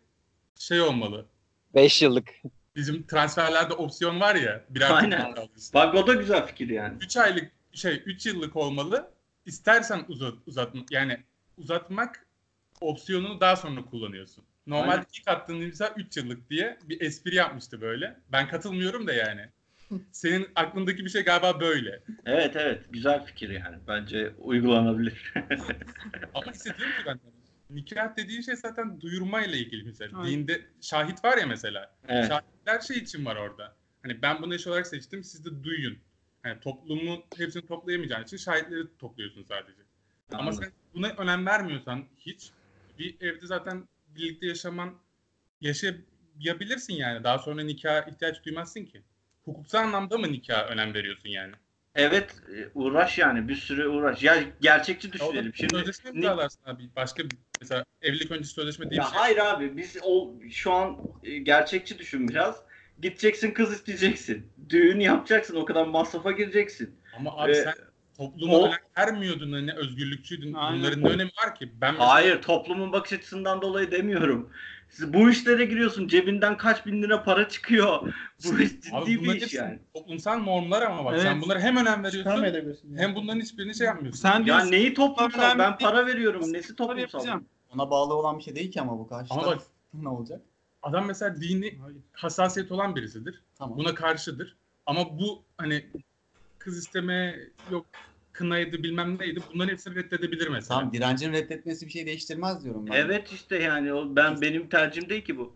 şey olmalı. 5 yıllık. Bizim transferlerde opsiyon var ya. Birer Aynen. Bak o da güzel fikir yani. 3 aylık şey 3 yıllık olmalı. İstersen uzat uzatma yani uzatmak opsiyonunu daha sonra kullanıyorsun. Normalde Aynen. ilk attığın imza 3 yıllık diye bir espri yapmıştı böyle. Ben katılmıyorum da yani. Senin aklındaki bir şey galiba böyle. Evet evet güzel fikir yani. Bence uygulanabilir. Ama işte diyorum ki ben nikah dediğin şey zaten duyurmayla ilgili mesela. Aynen. Dinde şahit var ya mesela. evet. Şahitler şey için var orada. Hani ben bunu eş olarak seçtim siz de duyun. Yani toplumu hepsini toplayamayacağın için şahitleri topluyorsun sadece. Ama Anladım. sen buna önem vermiyorsan hiç bir evde zaten birlikte yaşaman yaşayabilirsin yani. Daha sonra nikaha ihtiyaç duymazsın ki. Hukuksal anlamda mı nikaha önem veriyorsun yani? Evet e, uğraş yani bir sürü uğraş. Ya gerçekçi düşünelim. Şimdi sözleşme ni- imzalarsın abi. Başka bir mesela evlilik öncesi sözleşme diye bir ya şey. hayır abi biz o şu an e, gerçekçi düşün biraz. Gideceksin kız isteyeceksin. Düğün yapacaksın. O kadar masrafa gireceksin. Ama abi Ee, sen topluma o- vermiyordun hani özgürlükçüydün. Aynen. Bunların ne önemi var ki? Ben mesela- Hayır toplumun bakış açısından dolayı demiyorum. Siz bu işlere giriyorsun. Cebinden kaç bin lira para çıkıyor. Bu iş ciddi Abi bir iş yani. toplumsal normlar ama bak Evet. sen bunlara hem önem veriyorsun Çıkarmayabilirsin. hem bunların hiçbirini şey yapmıyorsun. Sen Ya diyorsun neyi toplumsal? Ben para veriyorum. Nesi "Bunları toplumsal? yapacağım. Ona bağlı olan bir şey değil ki ama bu karşı Ama taraf bak ne olacak? Adam mesela dini hassasiyet olan birisidir. Tamam. Buna karşıdır. Ama bu hani kız isteme yok kınaydı bilmem neydi. Bunların hepsini reddedebilir mesela. Tamam direncin reddetmesi bir şey değiştirmez diyorum ben. Evet işte yani o ben benim tercihim değil ki bu.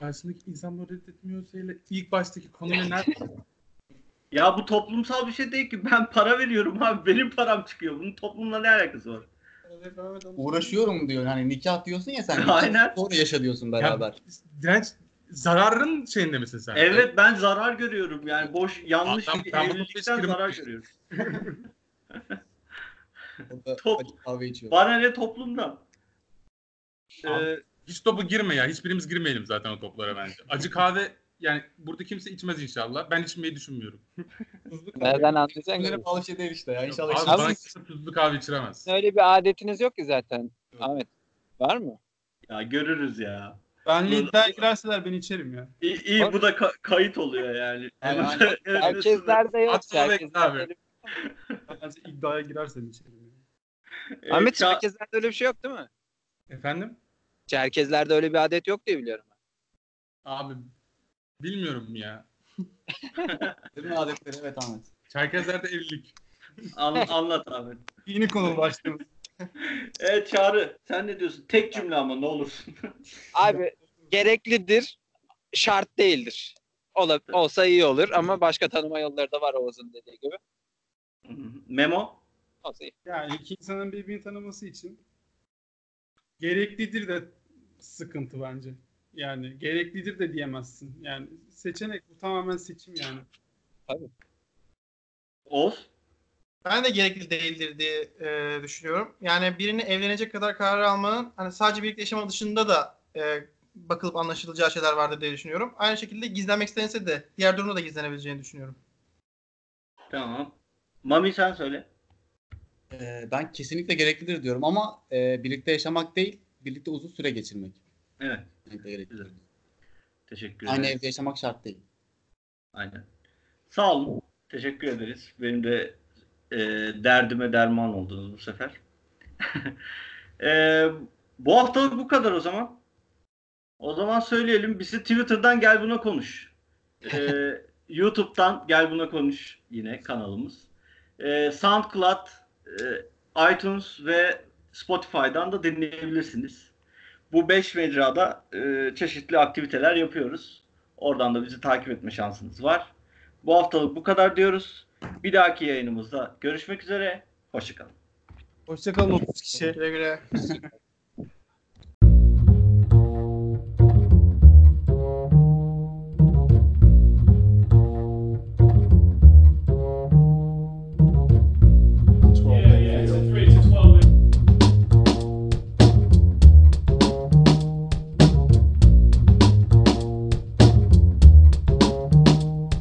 Karşısındaki insan bunu reddetmiyorsa ile ilk baştaki konuya nerede? Ya bu toplumsal bir şey değil ki. Ben para veriyorum abi. Benim param çıkıyor. Bunun toplumla ne alakası var? Uğraşıyorum diyor. Hani nikah diyorsun ya sen. Aynen. Sonra yaşa diyorsun beraber. Ya, direnç zararın şeyinde misin sen? Evet ben zarar görüyorum. Yani boş yanlış Adam- bir evlilikten zarar görüyorum. Top-. Bana ne toplumdan? Ee, Hiç topu girme ya. Hiçbirimiz girmeyelim zaten o toplara bence. Acı kahve yani burada kimse içmez inşallah. Ben içmeyi düşünmüyorum. Tuzlu kahve. Nereden anlayacaksın Bunlara ki? bağlı şey değil işte ya. Abi İnşallah bana içmezsin. kimse tuzlu kahve içiremez. Öyle bir adetiniz yok ki zaten. Evet. Ahmet. Var mı? ya görürüz ya. Benle iddiaya girerseler ben içerim ya. İyi, iyi bu da ka- kayıt oluyor yani. Yani- Herkeslerde yok. Atma bekle abi. Herkeslerde Ben iddiaya girersem içerim. Evet, Ahmet ça- Çerkezlerde öyle bir şey yok değil mi? Efendim? Çerkezlerde öyle bir adet yok diye biliyorum. Abi bilmiyorum ya. Değil mi adetleri? Evet Ahmet. Çerkezlerde evlilik. An- anlat abi. Yeni konu ulaştınız. Evet Çağrı sen ne diyorsun? Tek cümle ama ne olursun. Abi gereklidir, şart değildir. Ola, olsa iyi olur ama başka tanıma yolları da var Oğuz'un dediği gibi. Memo? Olsa iyi. Yani iki insanın birbirini tanıması için gereklidir de sıkıntı bence. Yani gereklidir de diyemezsin. Yani seçenek bu tamamen seçim yani. Oğuz? Ben de gerekli değildir diye e, düşünüyorum. Yani birini evlenecek kadar karar almanın hani sadece birlikte yaşama dışında da e, bakılıp anlaşılacağı şeyler vardır diye düşünüyorum. Aynı şekilde gizlenmek istense de diğer durumda da gizlenebileceğini düşünüyorum. Tamam. Mami sen söyle. Ee, ben kesinlikle gereklidir diyorum ama e, birlikte yaşamak değil, birlikte uzun süre geçirmek. Evet. Güzel. Teşekkür Aynı ederiz. evde yaşamak şart değil. Aynen. Sağ olun. Teşekkür ederiz. Benim de e, derdime derman oldunuz bu sefer. E, bu haftalık bu kadar o zaman. O zaman söyleyelim. Bizi Twitter'dan gel buna konuş. E, YouTube'dan gel buna konuş yine kanalımız. E, SoundCloud, e, iTunes ve Spotify'dan da dinleyebilirsiniz. Bu 5 mecrada e, çeşitli aktiviteler yapıyoruz. Oradan da bizi takip etme şansınız var. Bu haftalık bu kadar diyoruz. Bir dahaki yayınımızda görüşmek üzere. Hoşçakalın. Hoşçakalın 30 kişi. Güle güle.